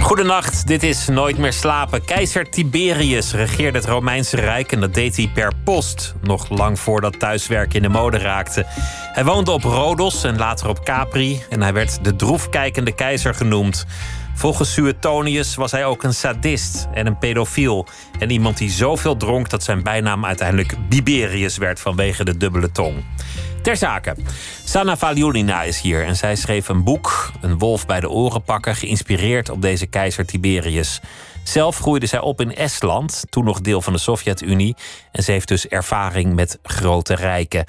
Goedenacht, dit is Nooit meer slapen. Keizer Tiberius regeerde het Romeinse Rijk en dat deed hij per post. Nog lang voordat thuiswerken in de mode raakte. Hij woonde op Rhodos en later op Capri en hij werd de droefkijkende keizer genoemd. Volgens Suetonius was hij ook een sadist en een pedofiel. En iemand die zoveel dronk dat zijn bijnaam uiteindelijk Biberius werd vanwege de dubbele tong. Ter zake. Sana Valiolina is hier en zij schreef een boek, Een wolf bij de oren pakken, geïnspireerd op deze keizer Tiberius. Zelf groeide zij op in Estland, toen nog deel van de Sovjet-Unie. En ze heeft dus ervaring met grote rijken.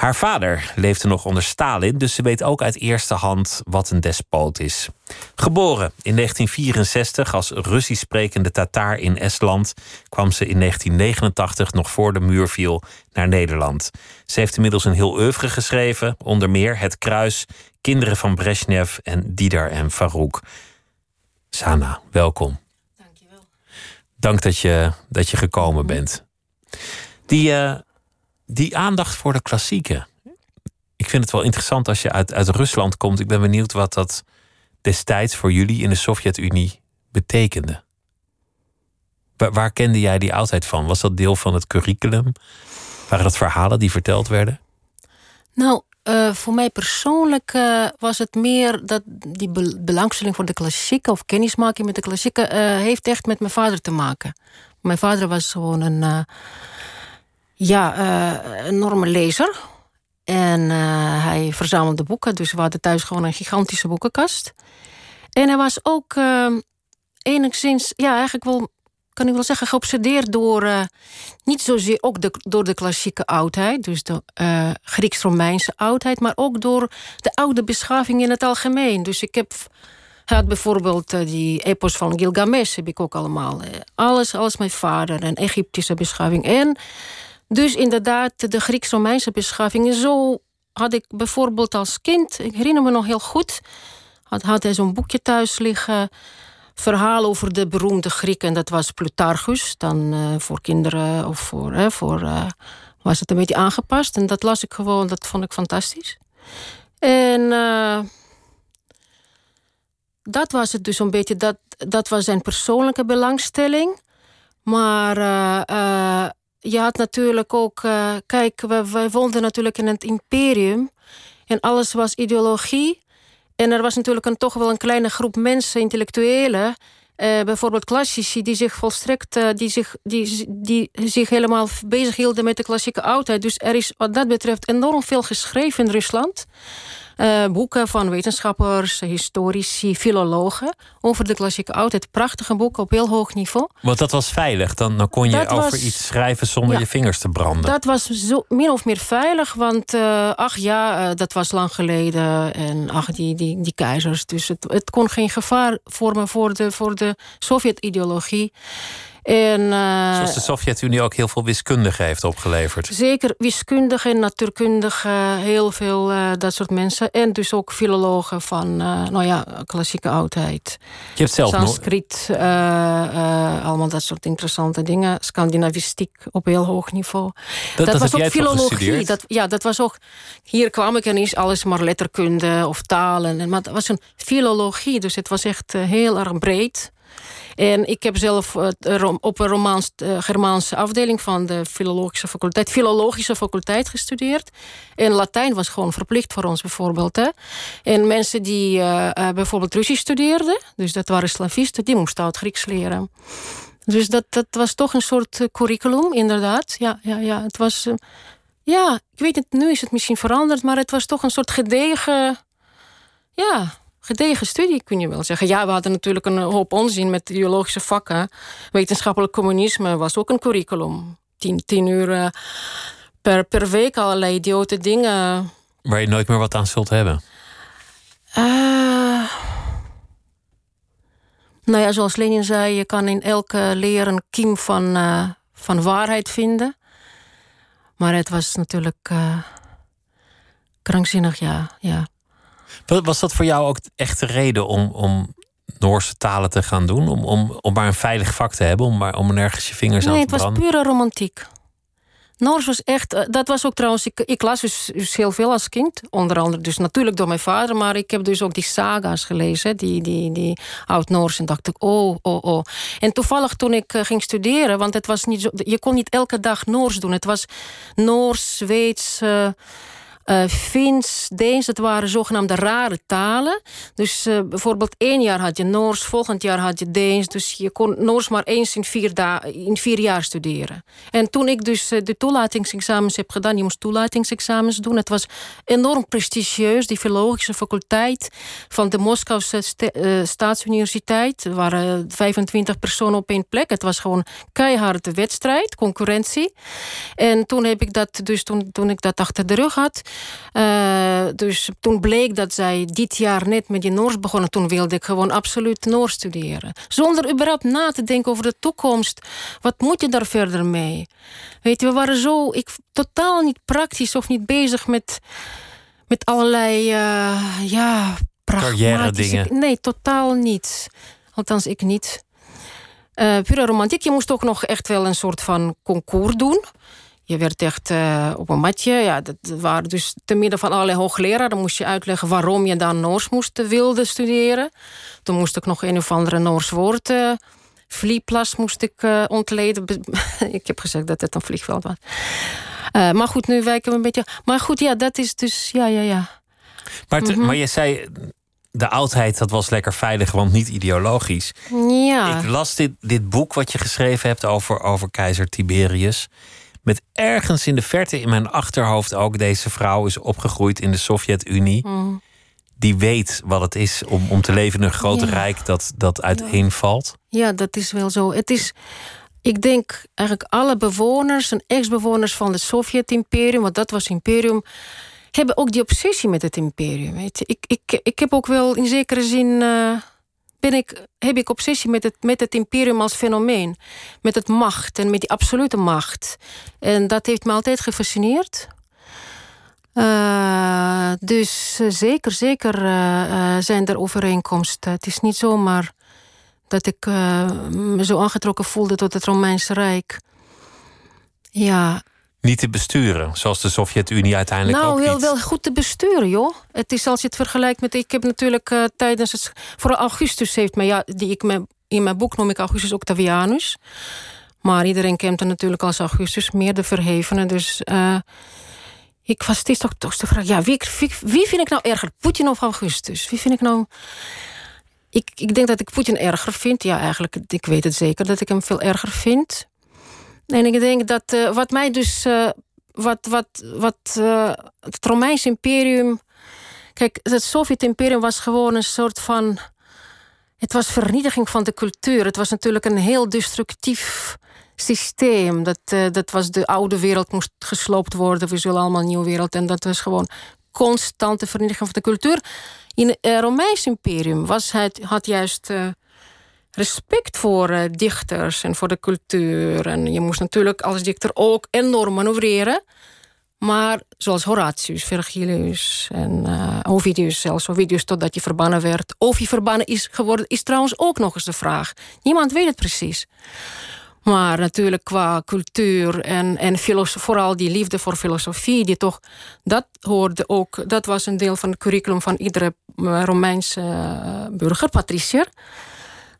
Haar vader leefde nog onder Stalin, dus ze weet ook uit eerste hand wat een despoot is. Geboren in 1964 als Russisch sprekende Tataar in Estland, kwam ze in 1989, nog voor de muur viel, naar Nederland. Ze heeft inmiddels een heel oeuvre geschreven, onder meer Het Kruis, Kinderen van Brezhnev en Didar en Farouk. Sana, welkom. Dankjewel. Dank dat je, dat je gekomen bent. Die, uh, die aandacht voor de klassieken. Ik vind het wel interessant als je uit, uit Rusland komt. Ik ben benieuwd wat dat destijds voor jullie in de Sovjet-Unie betekende. Waar, kende jij die oudheid van? Was dat deel van het curriculum? Waren dat verhalen die verteld werden? Nou, uh, voor mij persoonlijk uh, was het meer dat die be belangstelling voor de klassieken of kennismaking met de klassieken uh, heeft echt met mijn vader te maken. Mijn vader was gewoon een ja, uh, enorme lezer. En uh, hij verzamelde boeken, dus we hadden thuis gewoon een gigantische boekenkast. En hij was ook uh, enigszins, ja, eigenlijk wel, kan ik wel zeggen, geobsedeerd door, uh, niet zozeer ook de, door de klassieke oudheid, dus de Grieks-Romeinse oudheid, maar ook door de oude beschaving in het algemeen. Dus ik heb. Had bijvoorbeeld die epos van Gilgamesh, heb ik ook allemaal. alles, alles mijn vader, en Egyptische beschaving. En dus inderdaad, de Grieks-Romeinse beschaving. Zo had ik bijvoorbeeld als kind, ik herinner me nog heel goed, had, had hij zo'n boekje thuis liggen. Verhaal over de beroemde Grieken, dat was Plutarchus. Dan uh, voor kinderen of voor. Hè, voor uh, was het een beetje aangepast. En dat las ik gewoon, dat vond ik fantastisch. En dat was het dus een beetje, dat, dat was zijn persoonlijke belangstelling. Maar je had natuurlijk ook, uh, kijk, wij, wij woonden natuurlijk in het imperium en alles was ideologie. En er was natuurlijk een, toch wel een kleine groep mensen, intellectuelen, uh, bijvoorbeeld klassici, die zich volstrekt, uh, die, zich, die, die zich helemaal bezig hielden met de klassieke oudheid. Dus er is wat dat betreft enorm veel geschreven in Rusland. Uh, boeken van wetenschappers, historici, filologen over de klassieke oudheid. Prachtige boeken op heel hoog niveau. Want dat was veilig. Dan, dan kon je Dat over was- iets schrijven zonder Ja. je vingers te branden. Dat was zo, min of meer veilig, want eh, ach ja, eh, dat was lang geleden. En ach, die, die, die keizers. Dus het, het kon geen gevaar vormen voor de, voor de Sovjet-ideologie. En, eh, Zoals de Sovjet-Unie ook heel veel wiskundigen heeft opgeleverd. Zeker wiskundigen, natuurkundigen, heel veel eh, dat soort mensen. En dus ook filologen van, eh, nou ja, klassieke oudheid. Je hebt zelf. Sanskriet, allemaal dat soort interessante dingen. Scandinavistiek op heel hoog niveau. Dat, dat, was ook filologie. Dat, ja, dat was ook. Hier kwam ik en is alles maar letterkunde of talen. En, maar het was een filologie, dus het was echt heel erg breed. En ik heb zelf eh, rom- op een Romaans, eh, Germaanse afdeling van de filologische faculteit, filologische faculteit gestudeerd. En Latijn was gewoon verplicht voor ons bijvoorbeeld. Hè. En mensen die eh, eh, bijvoorbeeld Russisch studeerden, dus dat waren slavisten, die moesten oud Grieks leren. Dus dat, dat was toch een soort eh, curriculum, inderdaad. Ja, ja, ja. Het was. eh, ja, ik weet het, nu is het misschien veranderd, maar het was toch een soort gedegen. Ja, gedegen studie, kun je wel zeggen. Ja, we hadden natuurlijk een hoop onzin met ideologische vakken. Wetenschappelijk communisme was ook een curriculum. Tien, tien uur eh, per, per week allerlei idiote dingen. Waar je nooit meer wat aan zult hebben. Eh, nou ja, zoals Lenin zei, je kan in elke leer een kiem van, eh, van waarheid vinden. Maar het was natuurlijk krankzinnig, ja. ja. Was dat voor jou ook echt de reden om, om Noorse talen te gaan doen? Om, om, om maar een veilig vak te hebben, om, maar, om nergens je vingers aan te branden? Nee, het was pure romantiek. Noors was echt, eh, dat was ook trouwens, ik, ik las dus, dus, heel veel als kind. Onder andere dus natuurlijk door mijn vader, maar ik heb dus ook die saga's gelezen, die, die, die oud-Noors. En dacht ik, oh, oh, oh. En toevallig toen ik eh, ging studeren, want het was niet zo, je kon niet elke dag Noors doen. Het was Noors, Zweeds. Uh, uh, Fins, Deens, het waren zogenaamde rare talen. Dus uh, bijvoorbeeld één jaar had je Noors, volgend jaar had je Deens. Dus je kon Noors maar eens in vier, in jaar studeren. En toen ik dus uh, de toelatingsexamens heb gedaan, je moest toelatingsexamens doen. Het was enorm prestigieus, die filologische faculteit van de Moskouse Staatsuniversiteit. Er waren 25 personen op één plek. Het was gewoon keiharde wedstrijd, concurrentie. En toen heb ik dat, dus toen, toen ik dat achter de rug had, uh, dus toen bleek dat zij dit jaar net met die Noors begonnen. Toen wilde ik gewoon absoluut Noors studeren. Zonder überhaupt na te denken over de toekomst. Wat moet je daar verder mee? Weet je, we waren zo ik, totaal niet praktisch of niet bezig met, met allerlei uh, ja, carrière dingen. Nee, totaal niet. Althans, ik niet. Uh, pure romantiek. Je moest ook nog echt wel een soort van concours doen. Je werd echt uh, op een matje. Ja, dat waren dus te midden van allerlei hoogleraren. Dan moest je uitleggen waarom je dan Noors moest eh, wilde studeren. Toen moest ik nog een of andere Noors woord... Uh, vlieplas moest ik uh, ontleden. ik heb gezegd dat het een vliegveld was. Maar goed, nu wijken we een beetje... Maar goed, ja, dat is dus... Ja, ja, ja. Maar, te, mm -hmm. maar je zei... De oudheid, dat was lekker veilig, want niet ideologisch. Ja. Ik las dit, dit boek wat je geschreven hebt over, over keizer Tiberius met ergens in de verte in mijn achterhoofd ook deze vrouw is opgegroeid in de Sovjet-Unie. Mm. Die weet wat het is om, om te leven in een groot rijk dat, dat uiteenvalt. Ja, dat is wel zo. Het is, ik denk eigenlijk alle bewoners en ex-bewoners van het Sovjet-imperium, want dat was imperium, hebben ook die obsessie met het imperium. Weet je. Ik, ik, ik heb ook wel in zekere zin. Uh, ben ik, heb ik obsessie met het, met het imperium als fenomeen. Met het macht en met die absolute macht. En dat heeft me altijd gefascineerd. Uh, dus zeker, zeker uh, zijn er overeenkomsten. Het is niet zomaar dat ik me zo aangetrokken voelde tot het Romeinse Rijk. Ja, niet te besturen, zoals de Sovjet-Unie uiteindelijk nou, ook Nou, niet. wel goed te besturen, joh. Het is als je het vergelijkt met... Ik heb natuurlijk uh, tijdens het... Vooral Augustus heeft mij... Ja, die ik in mijn boek noem ik Augustus Octavianus. Maar iedereen kent hem natuurlijk als Augustus. Meer de verhevene, dus... Uh, ik was steeds toch, toch de vraag... Ja, wie, wie, wie vind ik nou erger? Poetin of Augustus? Wie vind ik nou... Ik, ik denk dat ik Poetin erger vind. Ja, eigenlijk, ik weet het zeker dat ik hem veel erger vind. En ik denk dat uh, wat mij dus. Uh, wat, wat, wat uh, het Romeinse imperium. Kijk, het Sovjet-imperium was gewoon een soort van. Het was vernietiging van de cultuur. Het was natuurlijk een heel destructief systeem. Dat, dat was de oude wereld moest gesloopt worden. We zullen allemaal een nieuwe wereld. En dat was gewoon constante vernietiging van de cultuur. In het Romeinse imperium was het, had juist respect voor uh, dichters en voor de cultuur. En je moest natuurlijk als dichter ook enorm manoeuvreren. Maar zoals Horatius, Virgilius en uh, Ovidius zelfs. Ovidius totdat je verbannen werd. Of je verbannen is geworden, is trouwens ook nog eens de vraag. Niemand weet het precies. Maar natuurlijk qua cultuur en, en vooral die liefde voor filosofie, die toch, dat hoorde ook, dat was een deel van het curriculum van iedere Romeinse uh, burger, patricier.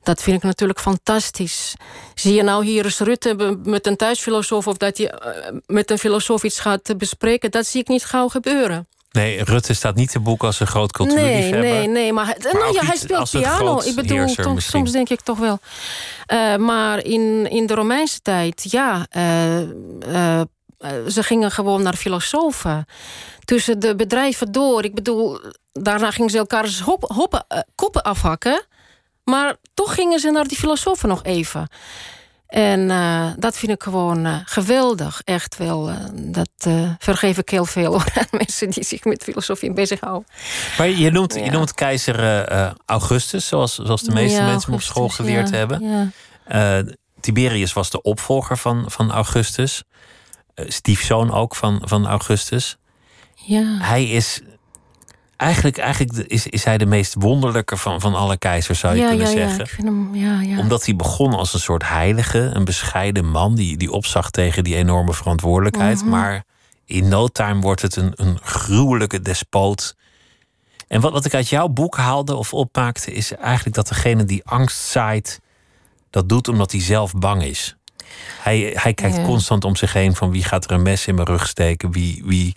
Dat vind ik natuurlijk fantastisch. Zie je nou hier eens Rutte met een thuisfilosoof... of dat je met een filosoof iets gaat bespreken... dat zie ik niet gauw gebeuren. Nee, Rutte staat niet te boek als een groot cultuurliefhebber. Nee, nee, nee. Maar, maar nou, ja, hij speelt piano. Ik bedoel, toch, soms denk ik toch wel. Uh, maar in, in de Romeinse tijd, ja... Uh, uh, ze gingen gewoon naar filosofen. Tussen de bedrijven door. Ik bedoel, daarna gingen ze elkaars hop, hoppen, koppen afhakken... Maar toch gingen ze naar die filosofen nog even. En uh, dat vind ik gewoon uh, geweldig. Echt wel. Uh, dat vergeef ik heel veel aan mensen die zich met filosofie bezighouden. Maar je noemt, ja. je noemt keizer Augustus, zoals, zoals de meeste ja, mensen op school geleerd ja, hebben. Tiberius was de opvolger van, van Augustus. stiefzoon ook van, van Augustus. Ja. Hij is Eigenlijk, eigenlijk is, is hij de meest wonderlijke van, van alle keizers, zou je ja, kunnen ja, zeggen. Ja, ik vind hem, ja, ja. Omdat hij begon als een soort heilige, een bescheiden man die, die opzag tegen die enorme verantwoordelijkheid. Mhm. Maar in no time wordt het een, een gruwelijke despoot. En wat, wat ik uit jouw boek haalde of opmaakte, is eigenlijk dat degene die angst zaait, dat doet omdat hij zelf bang is. Hij, hij kijkt Ja. constant om zich heen van wie gaat er een mes in mijn rug steken, wie, wie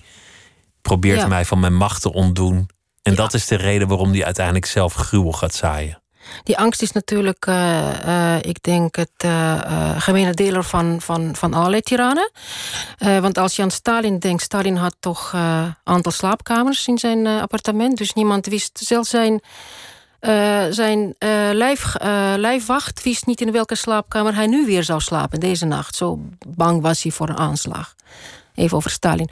probeert Ja. mij van mijn macht te ontdoen. En dat is de reden waarom hij uiteindelijk zelf gruwel gaat zaaien. Die angst is natuurlijk, eh, eh, ik denk, het eh, gemene deler van, van, van allerlei tirannen. Want als je aan Stalin denkt, Stalin had toch een aantal slaapkamers in zijn appartement. Dus niemand wist, zelfs zijn, zijn lijf, lijfwacht wist niet in welke slaapkamer hij nu weer zou slapen deze nacht. Zo bang was hij voor een aanslag. Even over Stalin.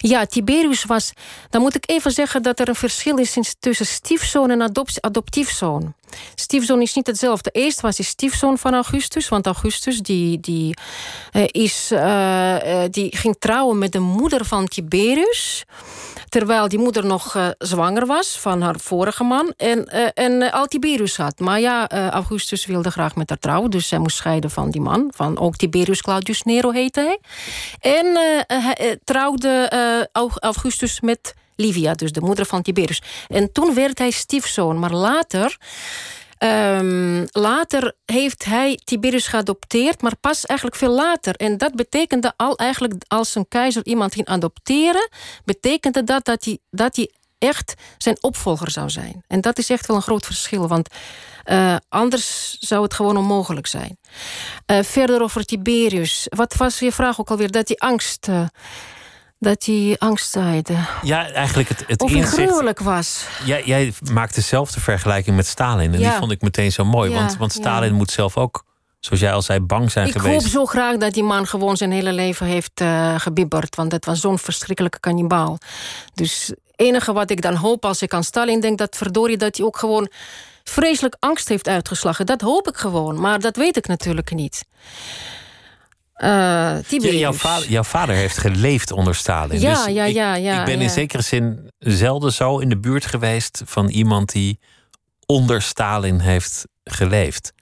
Ja, Tiberius was. Dan moet ik even zeggen dat er een verschil is tussen stiefzoon en adop- adoptiefzoon. Stiefzoon is niet hetzelfde. Eerst was hij stiefzoon van Augustus, want Augustus die, die, eh, is, eh, eh, die ging trouwen met de moeder van Tiberius. Terwijl die moeder nog zwanger was van haar vorige man. En, en al Tiberius had. Maar ja, Augustus wilde graag met haar trouwen. Dus zij moest scheiden van die man. Van ook Tiberius Claudius Nero heette hij. En hij eh, trouwde eh, Aug- Augustus met Livia, dus de moeder van Tiberius. En toen werd hij stiefzoon. Maar later. ehm, later heeft hij Tiberius geadopteerd, maar pas eigenlijk veel later. En dat betekende al eigenlijk als een keizer iemand ging adopteren, betekende dat dat hij, dat hij echt zijn opvolger zou zijn. En dat is echt wel een groot verschil, want eh, anders zou het gewoon onmogelijk zijn. Eh, verder over Tiberius. Wat was je vraag ook alweer? Dat hij angst. eh, dat hij angst zaaide. Ja, eigenlijk het, het Of inzicht. gruwelijk was. Jij, jij maakt dezelfde vergelijking met Stalin. En die vond ik meteen zo mooi. Ja, want, want Stalin ja. moet zelf ook, zoals jij al zei, bang zijn Ik geweest. hoop zo graag dat die man gewoon zijn hele leven heeft eh gebibberd. Want het was zo'n verschrikkelijke kannibaal. Dus het enige wat ik dan hoop als ik aan Stalin denk... dat verdorie dat hij ook gewoon vreselijk angst heeft uitgeslagen. Dat hoop ik gewoon, maar dat weet ik natuurlijk niet. Ja, Tiberius. jouw, vader, jouw vader heeft geleefd onder Stalin. Ja, dus ja, ik, ja, ja, ik ben in zekere zin zelden zo in de buurt geweest van iemand die onder Stalin heeft geleefd.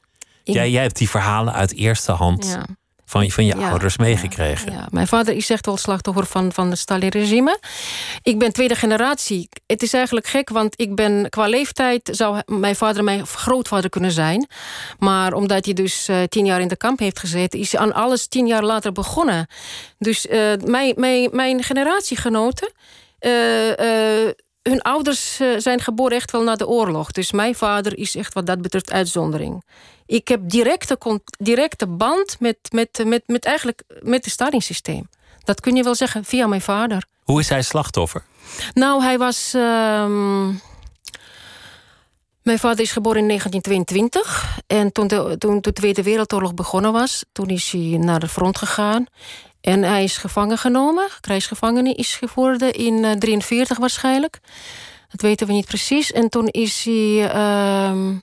Jij, jij hebt die verhalen uit eerste hand Ja. Van, van je Ja, ouders meegekregen. Ja, mijn vader is echt wel slachtoffer van, van het Stalin-regime. Ik ben tweede generatie. Het is eigenlijk gek, want ik ben qua leeftijd... zou mijn vader mijn grootvader kunnen zijn. Maar omdat hij dus eh, tien jaar in de kamp heeft gezeten... is hij aan alles tien jaar later begonnen. Dus eh, mijn, mijn, mijn generatiegenoten... eh, hun ouders eh, zijn geboren echt wel na de oorlog. Dus mijn vader is echt wat dat betreft uitzondering. Ik heb directe, directe band met, met, met, met, eigenlijk met het Stalin-systeem. Dat kun je wel zeggen via mijn vader. Hoe is hij slachtoffer? Nou, hij was. ehm, Mijn vader is geboren in 1922. En toen de, toen de Tweede Wereldoorlog begonnen was, toen is hij naar de front gegaan. En hij is gevangen genomen, krijgsgevangene is geworden in 1943 waarschijnlijk. Dat weten we niet precies. En toen is hij. ehm,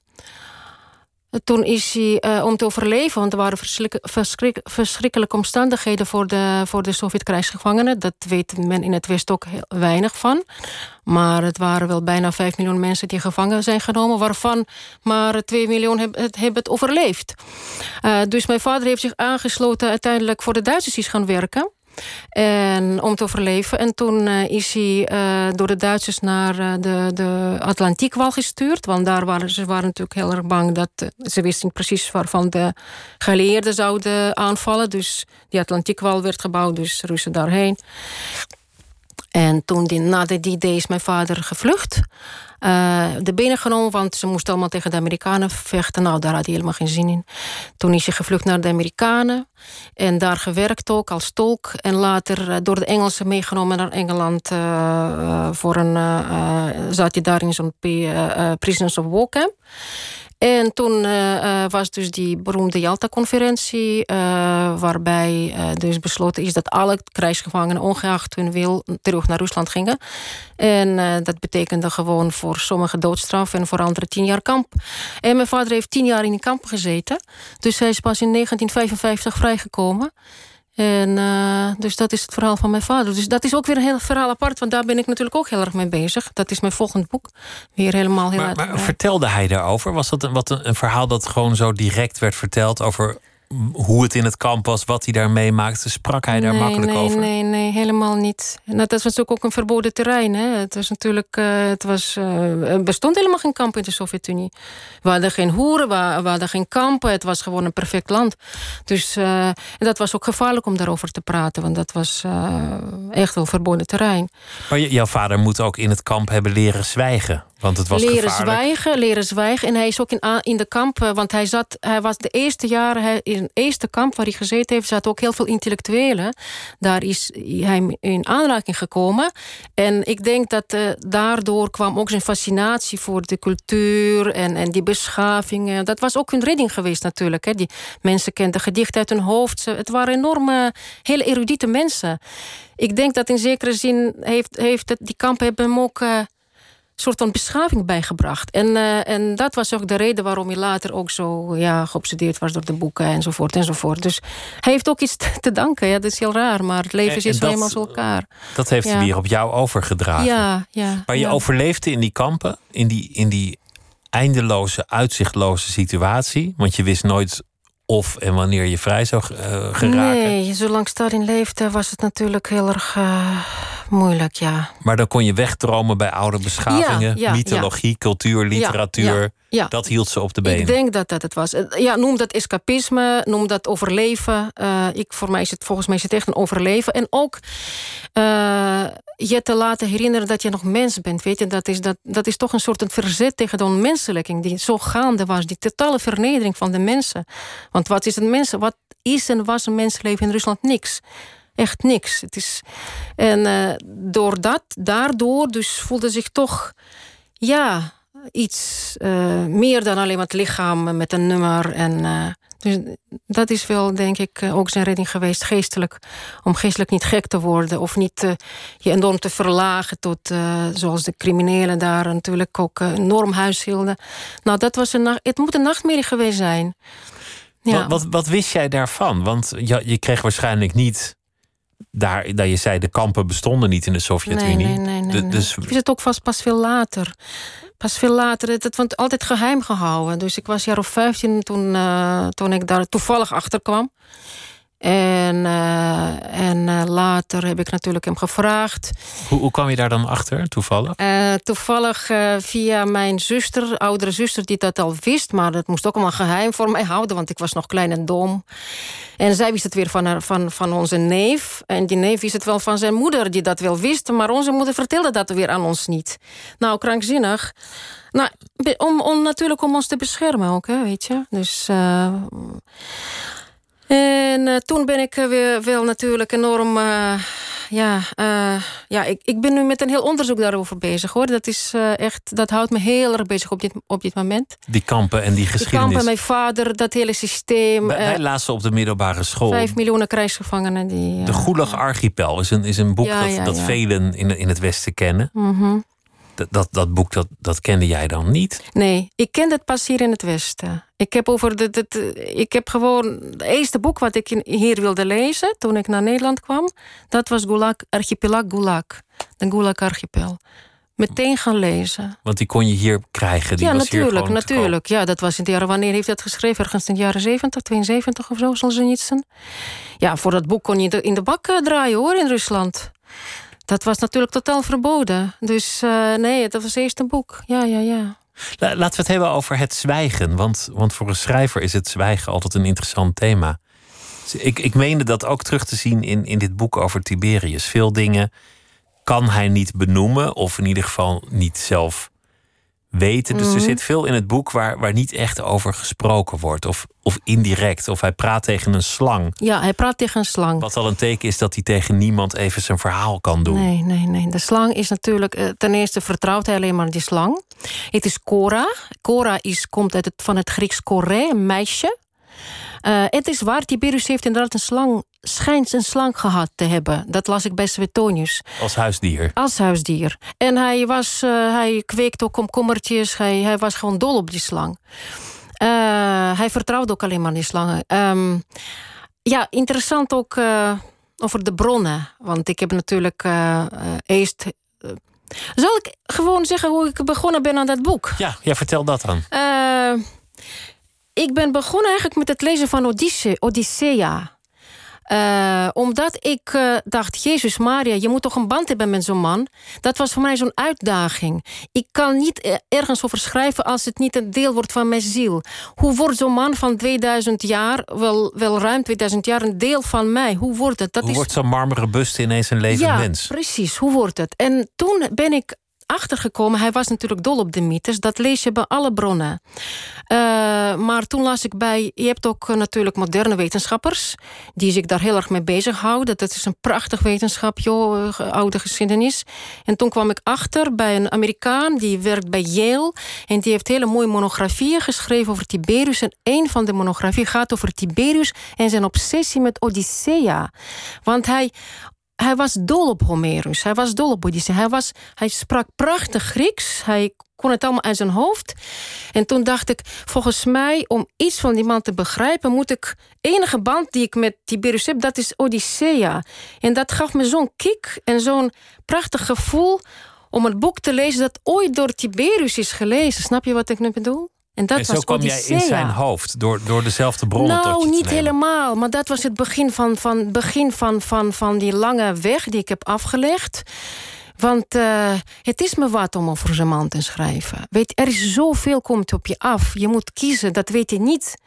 toen is hij, eh, om te overleven, want er waren verschrik- verschrik- verschrikkelijke omstandigheden voor de, voor de Sovjet-krijgsgevangenen. Dat weet men in het Westen ook heel weinig van. Maar het waren wel bijna 5 miljoen mensen die gevangen zijn genomen, waarvan maar 2 miljoen heb- het, hebben het overleefd. Eh, dus mijn vader heeft zich aangesloten uiteindelijk voor de Duitsers is gaan werken. En om te overleven. En toen eh, is hij eh, door de Duitsers naar eh, de, de Atlantiekwal gestuurd. Want daar waren ze waren natuurlijk heel erg bang dat ze wisten precies waarvan de geallieerden zouden aanvallen. Dus die Atlantiekwal werd gebouwd, dus Russen daarheen. En toen, die, na de D-Day, is mijn vader gevlucht. Eh, de benen genomen, want ze moesten allemaal tegen de Amerikanen vechten. Nou, daar had hij helemaal geen zin in. Toen is hij gevlucht naar de Amerikanen. En daar gewerkt ook als tolk. En later eh, door de Engelsen meegenomen naar Engeland. eh, voor een, zat hij daar in zo'n Prisoners of War camp. En toen eh, eh, was dus die beroemde Jalta-conferentie, eh, waarbij dus besloten is dat alle krijgsgevangenen, ongeacht hun wil, terug naar Rusland gingen. En dat betekende gewoon voor sommigen doodstraf en voor anderen tien jaar kamp. En mijn vader heeft tien jaar in die kamp gezeten. Dus hij is pas in 1955 vrijgekomen. En uh, dus dat is het verhaal van mijn vader. Dus dat is ook weer een heel verhaal apart, want daar ben ik natuurlijk ook heel erg mee bezig. Dat is mijn volgend boek. Weer helemaal heel maar, maar vertelde hij daarover? Was dat een, wat een, een verhaal dat gewoon zo direct werd verteld over hoe het in het kamp was, wat hij daar meemaakte? Sprak hij daar makkelijk nee, over? Nee, nee, helemaal niet. Nou, dat was natuurlijk ook een verboden terrein. Hè? Het was natuurlijk, uh, het was, uh, er bestond helemaal geen kamp in de Sovjet-Unie. We hadden geen hoeren, we, we, hadden geen kampen. Het was gewoon een perfect land. Dus uh, en dat was ook gevaarlijk om daarover te praten, want dat was echt een verboden terrein. Maar jouw vader moet ook in het kamp hebben leren zwijgen. Want het was leren gevaarlijk. zwijgen, leren zwijgen. En hij is ook in, in de kamp, eh, want hij, zat, hij was de eerste jaren... Hij, in eerste kamp waar hij gezeten heeft... zaten ook heel veel intellectuelen. Daar is hij in aanraking gekomen. En ik denk dat uh, daardoor kwam ook zijn fascinatie... voor de cultuur en, en die beschavingen. Dat was ook hun redding geweest natuurlijk. Hè. Die mensen kenden gedichten uit hun hoofd. Het waren enorme, hele erudite mensen. Ik denk dat in zekere zin heeft, heeft die kampen hebben hem ook... Uh, soort van beschaving bijgebracht. En, uh, en dat was ook de reden waarom hij later ook zo ja, geobsedeerd was door de boeken enzovoort enzovoort. Dus hij heeft ook iets te danken. Ja, dat is heel raar, maar het leven is zo eenmaal zo elkaar. Dat heeft ja. hij weer op jou overgedragen. Ja, ja. Maar je ja. overleefde in die kampen, in die, in die eindeloze, uitzichtloze situatie. Want je wist nooit of en wanneer je vrij zou uh, geraken. Nee, zolang Stalin leefde was het natuurlijk heel erg uh, moeilijk, ja. Maar dan kon je wegdromen bij oude beschavingen, ja, ja, mythologie, ja. cultuur, literatuur. Ja, Dat hield ze op de benen. Ik denk dat dat het was. Ja, noem dat escapisme, noem dat overleven. Uh, ik, voor mij is het volgens mij is het echt een overleven. En ook uh, je te laten herinneren dat je nog mens bent. Weet je, dat is, dat, dat is toch een soort een verzet tegen de onmenselijking die zo gaande was. Die totale vernedering van de mensen. Want wat is een mens? Wat is en was een mensenleven in Rusland? Niks echt niks. Het is, en uh, door dat, daardoor dus voelde zich toch... ja, iets uh, meer dan alleen maar het lichaam met een nummer. En, uh, dus dat is wel, denk ik, ook zijn redding geweest, geestelijk. Om geestelijk niet gek te worden of niet je enorm te verlagen tot, zoals de criminelen daar natuurlijk ook enorm huis hielden. Nou, dat was een, het moet een nachtmerrie geweest zijn. Ja. Wat, wat, wat wist jij daarvan? Want je, je kreeg waarschijnlijk niet daar, dat je zei, de kampen bestonden niet in de Sovjet-Unie. Nee, nee, nee. Dus... Ik wist het ook vast pas veel later. Pas veel later. Het, het altijd geheim gehouden. Dus ik was jaar of 15 toen, uh, toen ik daar toevallig achter kwam. En, uh, en uh, later heb ik natuurlijk hem gevraagd. Hoe, hoe kwam je daar dan achter, toevallig? Uh, toevallig via mijn zuster, oudere zuster, die dat al wist. Maar dat moest ook allemaal geheim voor mij houden, want ik was nog klein en dom. En zij wist het weer van, haar, van, van onze neef. En die neef wist het wel van zijn moeder, die dat wel wist. Maar onze moeder vertelde dat weer aan ons niet. Nou, krankzinnig. Nou, om, om, natuurlijk om ons te beschermen ook, hè, weet je. Dus... En uh, toen ben ik weer wel natuurlijk enorm... Uh, ja, uh, ja ik, ik ben nu met een heel onderzoek daarover bezig, hoor. Dat, is, echt, dat houdt me heel erg bezig op dit, op dit moment. Die kampen en die geschiedenis. Die kampen, mijn vader, dat hele systeem. Wij, wij lazen op de middelbare school. Vijf miljoen krijgsgevangenen. Die, de Gulag Archipel is een, is een boek ja, dat, ja, dat ja. velen in, in het Westen kennen. Mm -hmm. Dat, dat, dat boek, dat, dat kende jij dan niet? Nee, ik ken het pas hier in het Westen. Ik heb, over de, de, de, ik heb gewoon... Het eerste boek wat ik hier wilde lezen... toen ik naar Nederland kwam... dat was Gulag, Archipelag Gulag. De Gulag Archipel. Meteen gaan lezen. Want die kon je hier krijgen? Die ja, was natuurlijk. hier natuurlijk. Ja, dat was in de jaren... Wanneer heeft dat geschreven? Ergens in de jaren 70, 72 of zo, zal ze niet zijn. Ja, voor dat boek kon je in de bak draaien, hoor, in Rusland. Dat was natuurlijk totaal verboden. Dus uh, nee, dat was eerst een boek. Ja, ja, ja. Laten we het hebben over het zwijgen. Want, want voor een schrijver is het zwijgen altijd een interessant thema. Ik, ik meende dat ook terug te zien in, in dit boek over Tiberius. Veel dingen kan hij niet benoemen, of in ieder geval niet zelf weten. Dus mm. er zit veel in het boek waar, waar niet echt over gesproken wordt. Of, of indirect. Of hij praat tegen een slang. Ja, hij praat tegen een slang. Wat al een teken is dat hij tegen niemand even zijn verhaal kan doen. Nee, nee, nee. De slang is natuurlijk... Ten eerste vertrouwt hij alleen maar die slang. Het is Cora. Cora is, komt uit het, van het Grieks Coré, een meisje. Uh, het is waar, Tiberius heeft inderdaad een slang, schijnt een slang gehad te hebben. Dat las ik bij Suetonius. Als huisdier? Als huisdier. En hij, was, uh, hij kweekte ook komkommertjes, hij, hij was gewoon dol op die slang. Uh, hij vertrouwde ook alleen maar die slangen. Um, ja, interessant ook over de bronnen. Want ik heb natuurlijk eerst. zal ik gewoon zeggen hoe ik begonnen ben aan dat boek? Ja, ja vertel dat dan. Ik ben begonnen eigenlijk met het lezen van Odyssea. Odyssea. Uh, omdat ik uh, dacht, Jezus Maria, je moet toch een band hebben met zo'n man. Dat was voor mij zo'n uitdaging. Ik kan niet ergens over schrijven als het niet een deel wordt van mijn ziel. Hoe wordt zo'n man van 2000 jaar, wel, wel ruim 2000 jaar, een deel van mij? Hoe wordt het? Dat Hoe is... wordt zo'n marmeren bust ineens een levend ja, mens? precies. Hoe wordt het? En toen ben ik achtergekomen. Hij was natuurlijk dol op de mythes. Dat lees je bij alle bronnen. Uh, maar toen las ik bij... Je hebt ook uh, natuurlijk moderne wetenschappers... die zich daar heel erg mee bezighouden. Dat is een prachtig wetenschap, joh, uh, oude geschiedenis. En toen kwam ik achter bij een Amerikaan... die werkt bij Yale. En die heeft hele mooie monografieën geschreven over Tiberius. En een van de monografieën gaat over Tiberius... en zijn obsessie met Odyssea. Want hij hij was dol op Homerus. Hij was dol op Odyssee. Hij, was, hij sprak prachtig Grieks. Hij kon het allemaal uit zijn hoofd. En toen dacht ik, volgens mij, om iets van die man te begrijpen... moet ik, enige band die ik met Tiberius heb, dat is Odyssea. En dat gaf me zo'n kick en zo'n prachtig gevoel... om het boek te lezen dat ooit door Tiberius is gelezen. Snap je wat ik nu bedoel? En, dat en zo was kwam jij in zijn hoofd door, door dezelfde bronnen Nou, niet helemaal. Maar dat was het begin, van, van, begin van, van, van die lange weg die ik heb afgelegd. Want uh, het is me wat om over zijn man te schrijven. Weet, er is zoveel komt op je af. Je moet kiezen, dat weet je niet.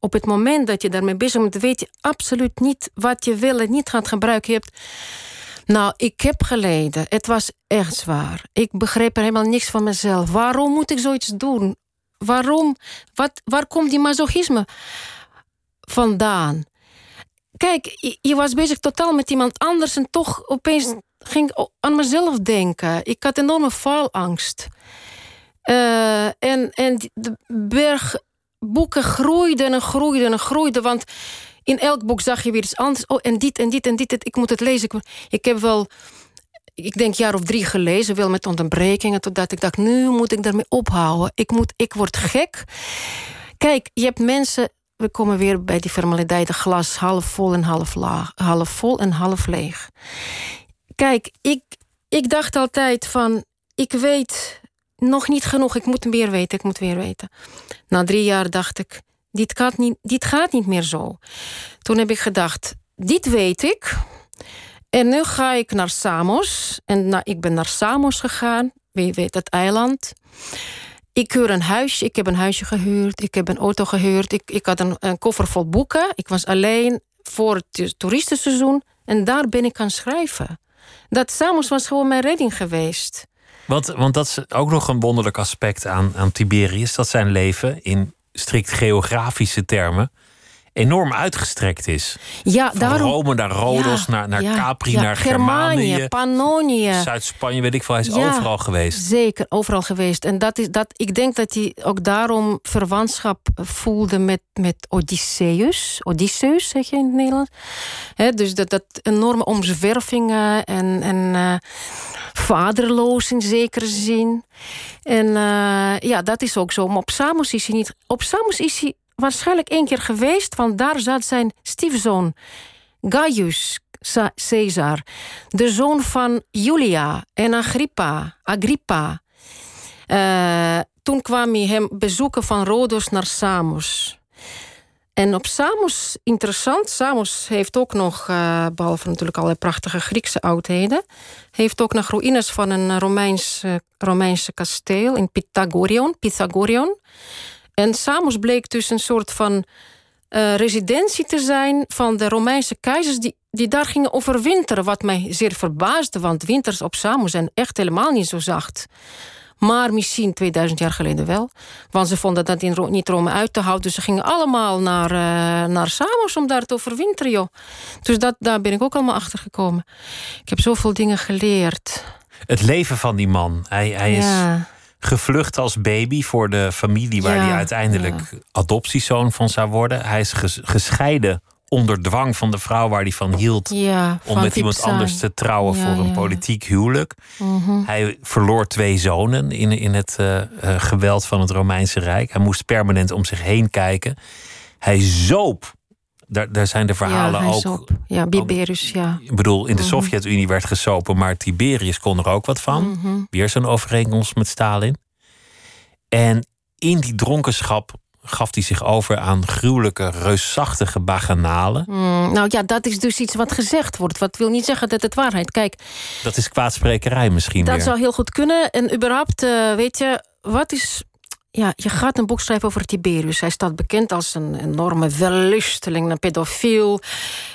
Op het moment dat je daarmee bezig bent... weet je absoluut niet wat je wil en niet gaat gebruiken. Je hebt... Nou, ik heb geleden. Het was echt zwaar. Ik begreep er helemaal niks van mezelf. Waarom moet ik zoiets doen? Waarom? Wat, waar komt die masochisme vandaan? Kijk, je, was bezig totaal met iemand anders en toch opeens ging ik aan mezelf denken. Ik had enorme faalangst. Uh, en, en de berg boeken groeiden en groeiden en groeiden. Want in elk boek zag je weer iets anders. Oh, en dit en dit en dit. Ik moet het lezen. Ik heb wel ik denk jaar of drie gelezen, wel met onderbrekingen, totdat ik dacht, nu moet ik daarmee ophouden. Ik, moet, ik word gek. Kijk, je hebt mensen, we komen weer bij die formaliteit, glas half vol en half laag, half vol en half leeg. Kijk, ik, ik dacht altijd van, ik weet nog niet genoeg, ik moet meer weten, ik moet meer weten. Na drie jaar dacht ik, dit gaat niet, dit gaat niet meer zo. Toen heb ik gedacht, dit weet ik, en nu ga ik naar Samos. En nou, ik ben naar Samos gegaan. Wie weet het eiland. Ik huur een huisje. Ik heb een huisje gehuurd. Ik heb een auto gehuurd. Ik, ik had een, een koffer vol boeken. Ik was alleen voor het toeristenseizoen. En daar ben ik gaan schrijven. Dat Samos was gewoon mijn redding geweest. Want, want dat is ook nog een wonderlijk aspect aan, aan Tiberius. Dat zijn leven in strikt geografische termen enorm uitgestrekt is. Ja, Van daarom... Rome naar Rodos, naar, naar Capri, naar Germanië. Pannonië. Zuid-Spanje, weet ik veel. Hij is overal geweest. Zeker, overal geweest. En dat is, dat, ik denk dat hij ook daarom verwantschap voelde met, met Odysseus. Odysseus, zeg je in het Nederlands. dus dat, dat enorme omzwervingen en... en uh, vaderloos in zekere zin. En uh, ja, dat is ook zo. Maar op Samos is hij niet. Op Samos is hij waarschijnlijk één keer geweest, want daar zat zijn stiefzoon Gaius Caesar, de zoon van Julia en Agrippa. Agrippa. Uh, toen kwam hij hem bezoeken van Rhodos naar Samos. En op Samos, interessant, Samos heeft ook nog, uh, behalve natuurlijk allerlei prachtige Griekse oudheden, heeft ook nog ruïnes van een Romeins, uh, Romeinse kasteel in Pythagoreon. Pythagoreon. En Samos bleek dus een soort van uh, residentie te zijn van de Romeinse keizers die, die daar gingen overwinteren. Wat mij zeer verbaasde, want winters op Samos zijn echt helemaal niet zo zacht. Maar misschien 2000 jaar geleden wel. Want ze vonden dat in, niet Rome uit te houden. Dus ze gingen allemaal naar, uh, naar Samos om daar te overwinteren. Joh. Dus dat, daar ben ik ook allemaal achter gekomen. Ik heb zoveel dingen geleerd. Het leven van die man. Hij, hij ja. is gevlucht als baby voor de familie waar hij uiteindelijk adoptiezoon van zou worden. Hij is gescheiden onder dwang van de vrouw waar hij van hield. om met iemand anders te trouwen voor een politiek huwelijk. Mhm. Hij verloor twee zonen in, in het uh, geweld van het Romeinse Rijk. Hij moest permanent om zich heen kijken. Hij zoop Daar, daar zijn de verhalen ja, ook. soap. Ja, Biberius, ja. Ik bedoel, in de Mhm. Sovjet-Unie werd gesopen, maar Tiberius kon er ook wat van. Mhm. Weer zo'n overeenkomst met Stalin. En in die dronkenschap gaf hij zich over aan gruwelijke, reusachtige baganalen. Mm, nou ja, dat is dus iets wat gezegd wordt. Wat wil niet zeggen dat het waarheid. Kijk, Dat is kwaadsprekerij misschien dat weer. zou heel goed kunnen. En überhaupt, eh, weet je, wat is. Ja, je gaat een boek schrijven over Tiberius. Hij staat bekend als een enorme wellusteling, een pedofiel.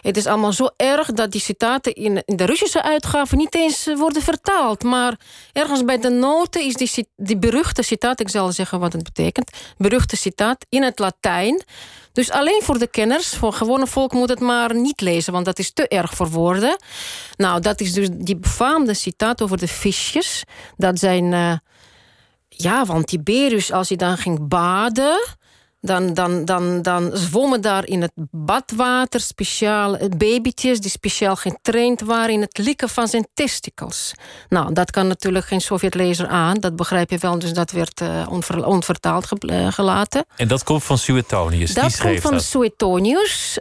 Het is allemaal zo erg dat die citaten in, de Russische uitgave niet eens eh, worden vertaald. Maar ergens bij de noten is die, die beruchte citaat, ik zal zeggen wat het betekent, beruchte citaat in het Latijn. Dus alleen voor de kenners, voor gewone volk moet het maar niet lezen, want dat is te erg voor woorden. Nou, dat is dus die befaamde citaat over de visjes. Dat zijn. eh, ja, want Tiberius, als hij dan ging baden. Dan, dan, dan, dan zwommen daar in het badwater speciaal eh, babytjes die speciaal getraind waren in het likken van zijn testicles. Nou, dat kan natuurlijk geen Sovjetlezer aan, dat begrijp je wel, dus dat werd onver- onvertaald eh, gelaten. En dat komt van Suetonius. die Dat komt van dat. Suetonius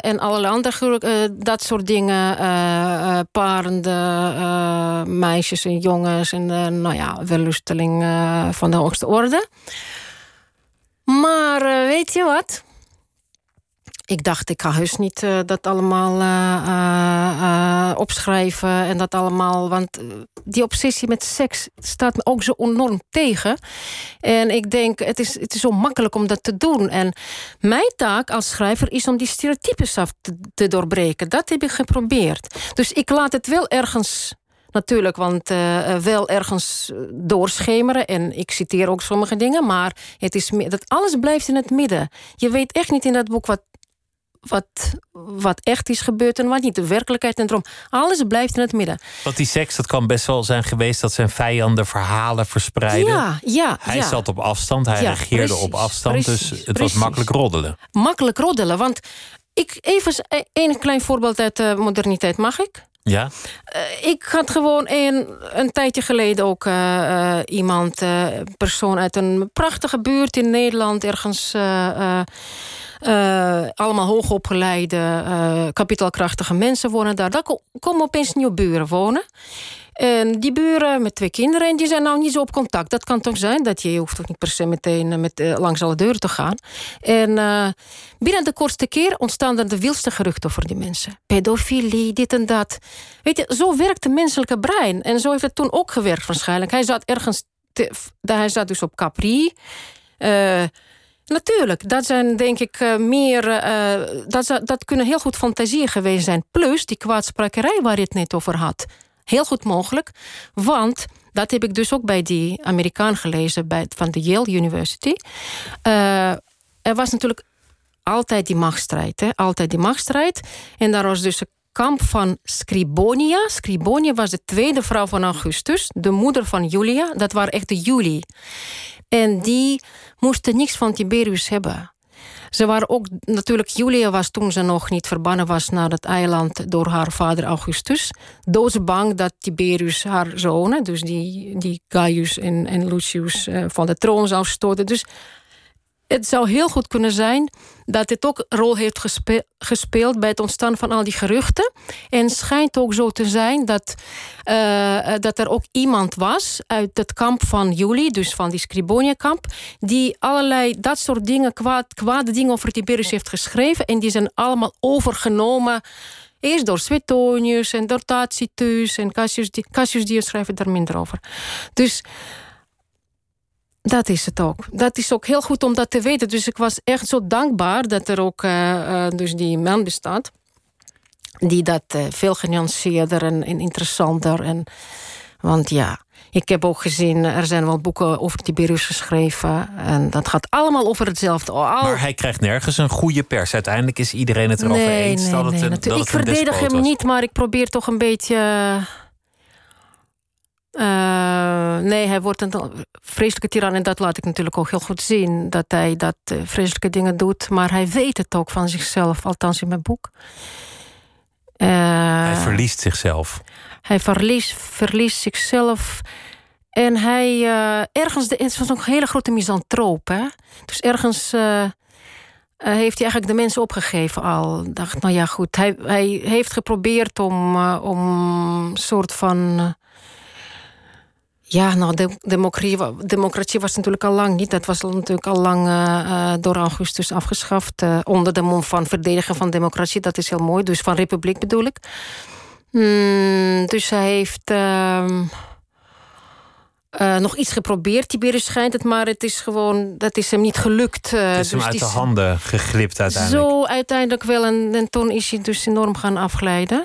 en allerlei andere dat soort dingen. parende meisjes en jongens en nou ja, wellusteling van de hoogste orde. Maar eh, weet je wat? Ik dacht, ik ga heus niet eh, dat allemaal eh, opschrijven en dat allemaal. Want die obsessie met seks staat me ook zo enorm tegen. En ik denk, het is, het is zo makkelijk om dat te doen. En mijn taak als schrijver is om die stereotypes af te, te doorbreken. Dat heb ik geprobeerd. Dus ik laat het wel ergens. Natuurlijk, want eh, eh, wel ergens eh, doorschemeren. En ik citeer ook sommige dingen. Maar het is, dat alles blijft in het midden. Je weet echt niet in dat boek wat, wat, wat echt is gebeurd en wat niet. De werkelijkheid en droom. Alles blijft in het midden. Want die seks, dat kan best wel zijn geweest dat zijn vijanden verhalen verspreiden. Ja, ja. Hij ja. zat op afstand, hij Ja, regeerde precies, op afstand. dus precies, het was makkelijk roddelen. Makkelijk roddelen. Want ik, even een klein voorbeeld uit de moderniteit, mag ik? Ja? Eh, ik had gewoon een, een tijdje geleden ook eh, eh, iemand, een persoon uit een prachtige buurt in Nederland, ergens. allemaal hoogopgeleide, kapitaalkrachtige mensen wonen daar. Daar ko- komen opeens nieuwe buren wonen. En die buren met twee kinderen, en die zijn nou niet zo op contact. Dat kan toch zijn dat je, hoeft toch niet per se meteen eh, met, eh, langs alle deuren te gaan. En eh, binnen de kortste keer ontstaan er de wildste geruchten over die mensen. Pedofilie, dit en dat. Weet je, zo werkt het menselijke brein. En zo heeft het toen ook gewerkt waarschijnlijk. Hij zat ergens, te, hij zat dus op Capri. Natuurlijk, dat zijn denk ik meer. dat, dat kunnen heel goed fantasieën geweest zijn. Plus die kwaadsprakerij waar je het net over had. Heel goed mogelijk. Want dat heb ik dus ook bij die Amerikaan gelezen bij, van de Yale University. Eh, er was natuurlijk altijd die machtsstrijd. Hè? Altijd die machtsstrijd. En daar was dus een kamp van Scribonia. Scribonia was de tweede vrouw van Augustus. De moeder van Julia. Dat waren echt de Julii. En die moesten niks van Tiberius hebben. Ze waren ook, natuurlijk, Julia was toen ze nog niet verbannen was naar het eiland door haar vader Augustus. Doodsbang dat Tiberius haar zonen, dus die, die Gaius en, en Lucius, eh, van de troon zou stoten. Dus het zou heel goed kunnen zijn dat dit ook een rol heeft gespe- gespeeld bij het ontstaan van al die geruchten. En schijnt ook zo te zijn dat, eh, dat er ook iemand was uit het kamp van Juli, dus van die Scribonia-kamp, die allerlei dat soort dingen, kwaad, kwade dingen over Tiberius heeft geschreven. En die zijn allemaal overgenomen. Eerst door Suetonius en door Tacitus en Cassius, Cassius schrijven daar minder over. Dus dat is het ook. Dat is ook heel goed om dat te weten. Dus ik was echt zo dankbaar dat er ook eh, eh, dus die man bestaat. Die dat eh, veel genuanceerder en, en interessanter. En, want ja, ik heb ook gezien, er zijn wel boeken over Tiberius geschreven. En dat gaat allemaal over hetzelfde. Al, Maar hij krijgt nergens een goede pers. Uiteindelijk is iedereen het erover nee, eens nee, dat het nee, een, natuurlijk. dat Ik het verdedig hem was. niet, maar ik probeer toch een beetje. Eh, nee, hij wordt een vreselijke tiran. En dat laat ik natuurlijk ook heel goed zien. Dat hij dat eh, vreselijke dingen doet. Maar hij weet het ook van zichzelf, althans in mijn boek. Eh, Hij verliest zichzelf. hij verliest, verliest zichzelf. En hij ergens, de, het was een hele grote misantroop. Hè? Dus ergens, heeft hij eigenlijk de mensen opgegeven al. Dacht, nou ja, goed. Hij, hij heeft geprobeerd om, uh, om een soort van. Ja, nou, de, democratie, democratie was natuurlijk al lang niet. Dat was natuurlijk al lang door Augustus afgeschaft. onder de mond van verdedigen van democratie. Dat is heel mooi. Dus van republiek bedoel ik. Mm, dus hij heeft. Ehm, uh, nog iets geprobeerd, Tiberius schijnt het, maar het is gewoon, dat is hem niet gelukt. Het is dus hem uit de handen geglipt uiteindelijk. Zo uiteindelijk wel, en, en toen is hij dus enorm gaan afglijden.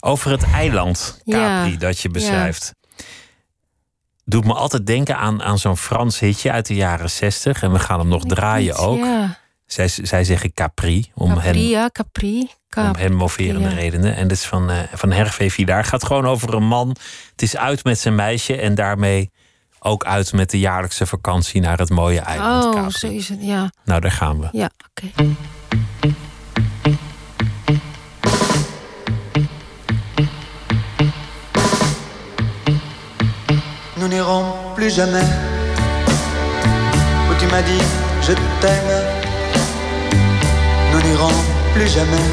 Over het eiland Capri ja, dat je beschrijft. Ja. Doet me altijd denken aan, aan zo'n Frans hitje uit de jaren zestig. En we gaan hem nog draaien ook. Ja. Zij, zij zeggen Capri. Om Capri, hen, ja, Capri. Om hen moverende redenen. En dit is van, uh, van Hervé Vidaar. gaat gewoon over een man. Het is uit met zijn meisje. En daarmee ook uit met de jaarlijkse vakantie naar het mooie eiland Oh, Capri. zo is het, ja. Nou, daar gaan we. Ja, oké. Okay. Plus jamais où tu m'as dit je t'aime. Nous n'irons plus jamais.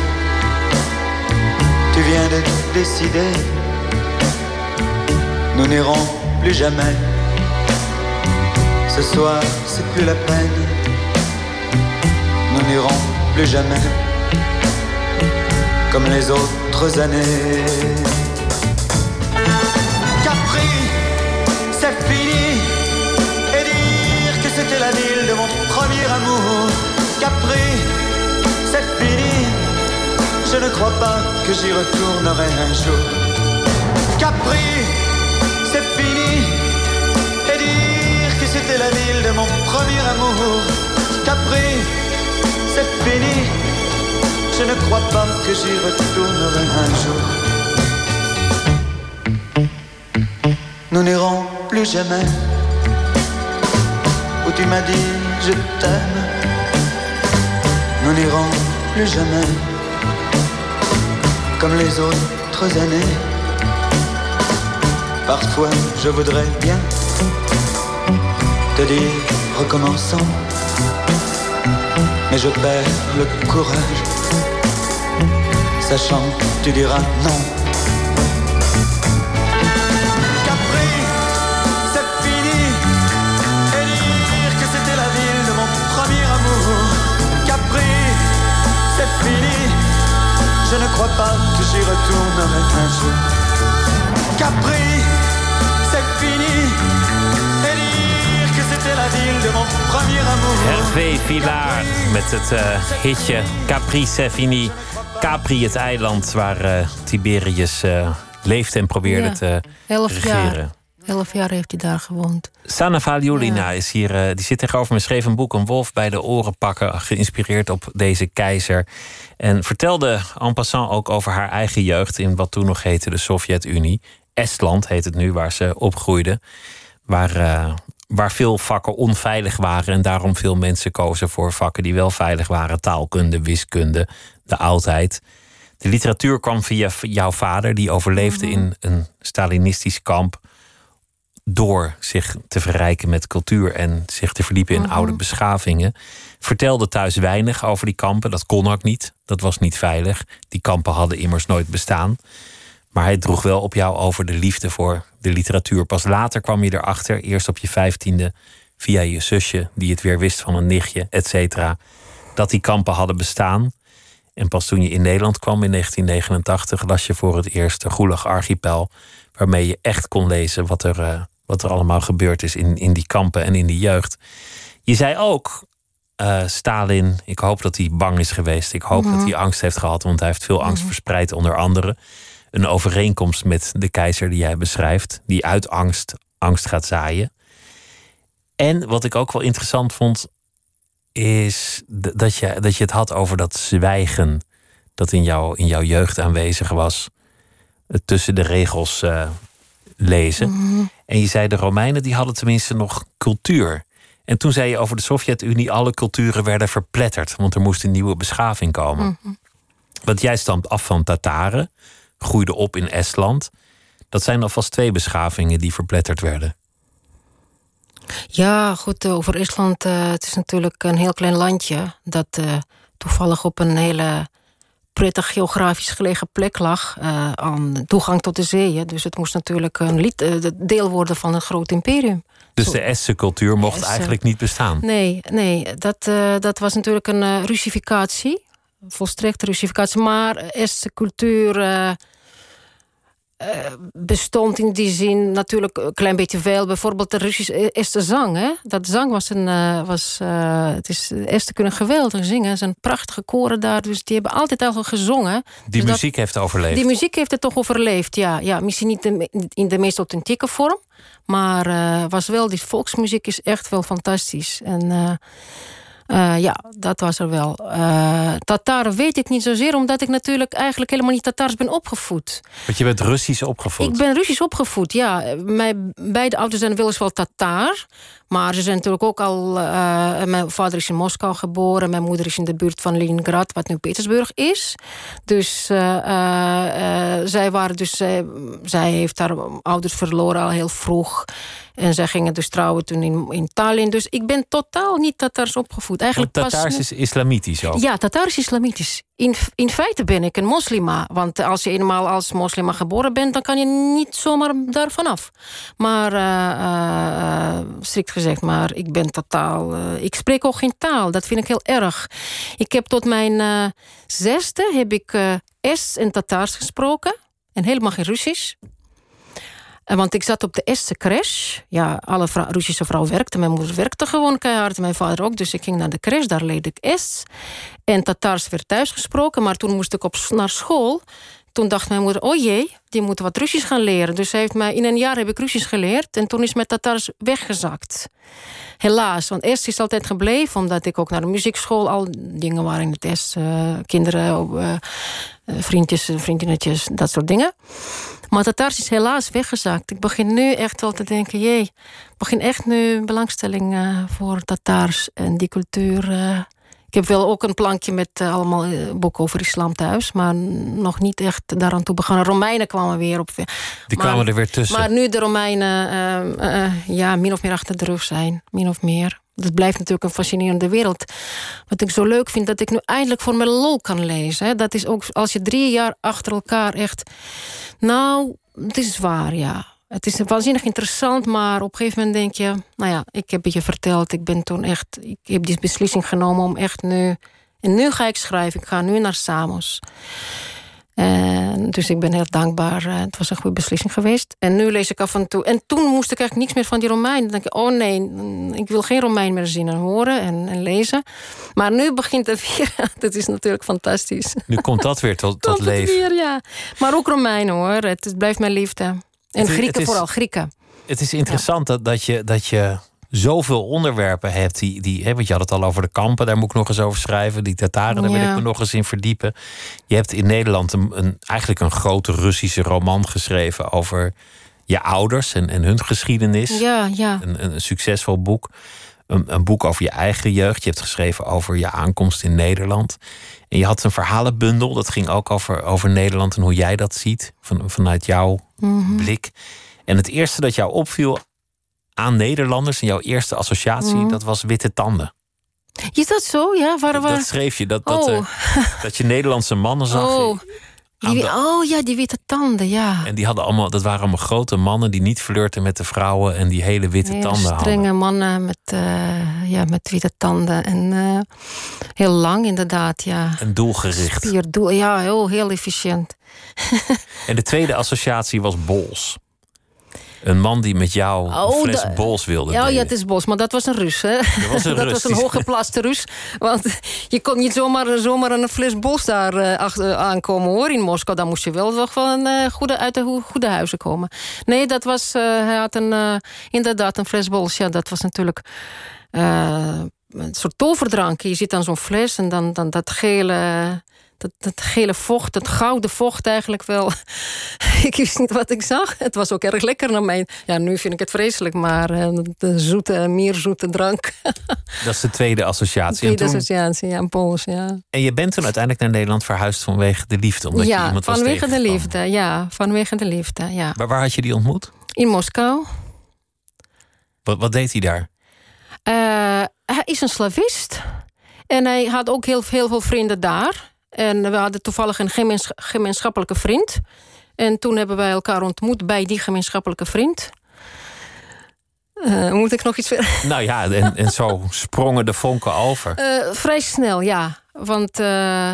Tu viens de décider. Nous n'irons plus jamais. Ce soir, c'est plus la peine. Nous n'irons plus jamais. Comme les autres années. Capri, c'est fini. Je ne crois pas que j'y retournerai un jour. Capri, c'est fini. Et dire que c'était la ville de mon premier amour. Capri, c'est fini. Je ne crois pas que j'y retournerai un jour. Nous n'irons plus jamais où tu m'as dit je t'aime. Nous n'irons plus jamais comme les autres années. Parfois je voudrais bien te dire recommençons, mais je perds le courage, sachant que tu diras non. Que j'y retournerai un jour. Capri, c'est fini. Et dire que c'était la ville de mon premier amour. Hervé Villaar met het uh, hitje Capri c'est fini. Capri, het eiland waar uh, Tiberius uh, leefde en probeerde Ja, te regeren. jaar. Elf jaar heeft hij daar gewoond. Sana Ja. is hier, eh, die zit tegenover me, schreef een boek, Een wolf bij de oren pakken, geïnspireerd op deze keizer. En vertelde en passant ook over haar eigen jeugd in wat toen nog heette de Sovjet-Unie. Estland heet het nu, waar ze opgroeide. Waar, eh, waar veel vakken onveilig waren en daarom veel mensen kozen voor vakken die wel veilig waren. Taalkunde, wiskunde, de oudheid. De literatuur kwam via jouw vader, die overleefde in een Stalinistisch kamp door zich te verrijken met cultuur en zich te verdiepen in oude beschavingen. Vertelde thuis weinig over die kampen. Dat kon ook niet. Dat was niet veilig. Die kampen hadden immers nooit bestaan. Maar hij droeg wel op jou over de liefde voor de literatuur. Pas later kwam je erachter, eerst op je vijftiende, via je zusje, die het weer wist van een nichtje, et cetera, dat die kampen hadden bestaan. En pas toen je in Nederland kwam in 1989, las je voor het eerst de Gulag Archipel, waarmee je echt kon lezen wat er, eh, wat er allemaal gebeurd is in, in die kampen en in die jeugd. Je zei ook, eh, Stalin, ik hoop dat hij bang is geweest. Ik hoop dat hij angst heeft gehad, want hij heeft veel angst verspreid onder anderen. Een overeenkomst met de keizer die jij beschrijft, die uit angst angst gaat zaaien. En wat ik ook wel interessant vond, is dat je, dat je het had over dat zwijgen dat in, jou, in jouw jeugd aanwezig was. Het tussen de regels eh, lezen. En je zei de Romeinen die hadden tenminste nog cultuur. En toen zei je over de Sovjet-Unie, alle culturen werden verpletterd, want er moest een nieuwe beschaving komen. Want jij stamt af van Tataren, groeide op in Estland. Dat zijn alvast twee beschavingen die verpletterd werden. Ja, goed, eh, over Estland. Uh, het is natuurlijk een heel klein landje dat uh, toevallig op een hele prettig geografisch gelegen plek lag. aan toegang tot de zeeën. Dus het moest natuurlijk een lied, deel worden van een groot imperium. Dus de Estse cultuur mocht eigenlijk niet bestaan? Nee, nee dat, dat was natuurlijk een russificatie. Volstrekte russificatie. Maar Estse cultuur eh, bestond in die zin natuurlijk een klein beetje veel. Bijvoorbeeld de Russische eerste zang. Hè? Dat zang was een. Uh, was, uh, het is, Esther kunnen geweldig zingen. Er zijn prachtige koren daar. Dus die hebben altijd al gezongen. Die dus muziek heeft overleefd. Die muziek heeft het toch overleefd, ja. ja misschien niet in de meest authentieke vorm. Maar was wel, die volksmuziek is echt wel fantastisch. En uh, ja, dat was er wel. Uh, Tataren weet ik niet zozeer, omdat ik natuurlijk eigenlijk helemaal niet Tatars ben opgevoed. Want je bent Russisch opgevoed? Ik ben Russisch opgevoed, ja. Mijn beide ouders zijn weliswaar Tataar. Maar ze zijn natuurlijk ook al... Uh, mijn vader is in Moskou geboren. Mijn moeder is in de buurt van Leningrad, wat nu Petersburg is. Dus uh, uh, zij waren dus... zij heeft haar ouders verloren al heel vroeg. En zij gingen dus trouwen toen in, in Tallinn. Dus ik ben totaal niet Tatars opgevoed. Eigenlijk Tatars is islamitisch ook? Ja, Tatars is islamitisch. In, in feite ben ik een moslima. Want als je eenmaal als moslima geboren bent... dan kan je niet zomaar daarvan af. Maar strikt gezegd, maar ik ben totaal... Uh, ik spreek ook geen taal. Dat vind ik heel erg. Ik heb tot mijn zesde heb ik Est en Tataars gesproken. En helemaal geen Russisch. Want ik zat op de eerste crash. Ja, alle Russische vrouwen werkten. Mijn moeder werkte gewoon keihard. Mijn vader ook. Dus ik ging naar de crash. Daar leerde ik est. En Tatars werd thuis gesproken. Maar toen moest ik op, naar school. Toen dacht mijn moeder, oh jee, die moet wat Russisch gaan leren. Dus heeft mij, in een jaar heb ik Russisch geleerd. En toen is mijn Tatars weggezakt. Helaas, want eerst is altijd gebleven. Omdat ik ook naar de muziekschool al dingen waren in het est. Uh, kinderen, uh, vriendjes, vriendinnetjes, dat soort dingen. Maar Tatars is helaas weggezakt. Ik begin nu echt wel te denken, jee, ik begin echt nu belangstelling voor Tatars en die cultuur. Ik heb wel ook een plankje met uh, allemaal boeken over islam thuis, maar nog niet echt daaraan toe begonnen. Romeinen kwamen weer op. Die maar, kwamen er weer tussen. Maar nu de Romeinen ja, min of meer achter de rug zijn, min of meer. Dat blijft natuurlijk een fascinerende wereld. Wat ik zo leuk vind, dat ik nu eindelijk voor mijn lol kan lezen. Dat is ook als je drie jaar achter elkaar echt... Nou, het is waar, ja. Het is waanzinnig interessant, maar op een gegeven moment denk je... Nou ja, ik heb het je verteld, ik ben toen echt... Ik heb die beslissing genomen om echt nu... En nu ga ik schrijven, ik ga nu naar Samos. En dus ik ben heel dankbaar. Eh, het was een goede beslissing geweest. En nu lees ik af en toe. En toen moest ik eigenlijk niks meer van die Romein. Dan denk ik, oh nee, ik wil geen Romein meer zien en horen en, en lezen. Maar nu begint het weer. dat is natuurlijk fantastisch. Nu komt dat weer tot, tot leven. Weer, ja. Maar ook Romein hoor. Het, blijft mijn liefde. En Grieken vooral, Grieken. Het is interessant dat, dat je. Dat je zoveel onderwerpen hebt. Die, die, hè, want je had het al over de kampen, daar moet ik nog eens over schrijven. Die Tataren, daar wil ik me nog eens in verdiepen. Je hebt in Nederland een, een, eigenlijk een grote Russische roman geschreven over je ouders en, en hun geschiedenis. Ja, ja. Een, een succesvol boek. Een, een, boek over je eigen jeugd. Je hebt geschreven over je aankomst in Nederland. En je had een verhalenbundel, dat ging ook over, over Nederland en hoe jij dat ziet, van, vanuit jouw mhm. blik. En het eerste dat jou opviel aan Nederlanders en jouw eerste associatie, mhm. dat was witte tanden. Is dat zo? Ja, waar, waar... Dat schreef je, dat, dat, oh. dat je Nederlandse mannen zag. Oh. Die, oh ja, die witte tanden, ja. En die hadden allemaal, dat waren allemaal grote mannen die niet flirten met de vrouwen en die hele witte tanden hadden. Strenge mannen met, uh, ja, met witte tanden. En uh, heel lang inderdaad, ja. En doelgericht. Spierdoel, ja, heel, heel efficiënt. en de tweede associatie was bols. Een man die met jou oh, een fles bols wilde. Ja, ja, het is bos, maar dat was een Rus. Hè? Dat was een, dat was een hooggeplaatste Rus. Want je kon niet zomaar, zomaar een fles bos daar uh, achter, aankomen hoor. In Moskou, dan moest je wel toch van uh, goede, uit de goede huizen komen. Nee, dat was, uh, hij had een, inderdaad een fles bols. Ja, dat was natuurlijk een soort toverdrank. Je zit dan zo'n fles en dan, dan dat gele dat, dat gele vocht, dat gouden vocht eigenlijk wel. ik wist niet wat ik zag. Het was ook erg lekker naar mij. Ja, nu vind ik het vreselijk, maar uh, de zoete, mierzoete drank. dat is de tweede associatie. De tweede associatie, ja, Pools, ja. En je bent toen uiteindelijk naar Nederland verhuisd vanwege de liefde? Omdat ja, je iemand was vanwege de liefde, ja. Vanwege de liefde, ja. Maar waar had je die ontmoet? In Moskou. Wat, wat deed hij daar? Eh, hij is een slavist. En hij had ook heel, heel veel vrienden daar. En we hadden toevallig een gemeensch- gemeenschappelijke vriend. En toen hebben wij elkaar ontmoet bij die gemeenschappelijke vriend. Eh, moet ik nog iets verder? Nou ja, en, en zo sprongen de vonken over. Eh, vrij snel, ja. Want eh,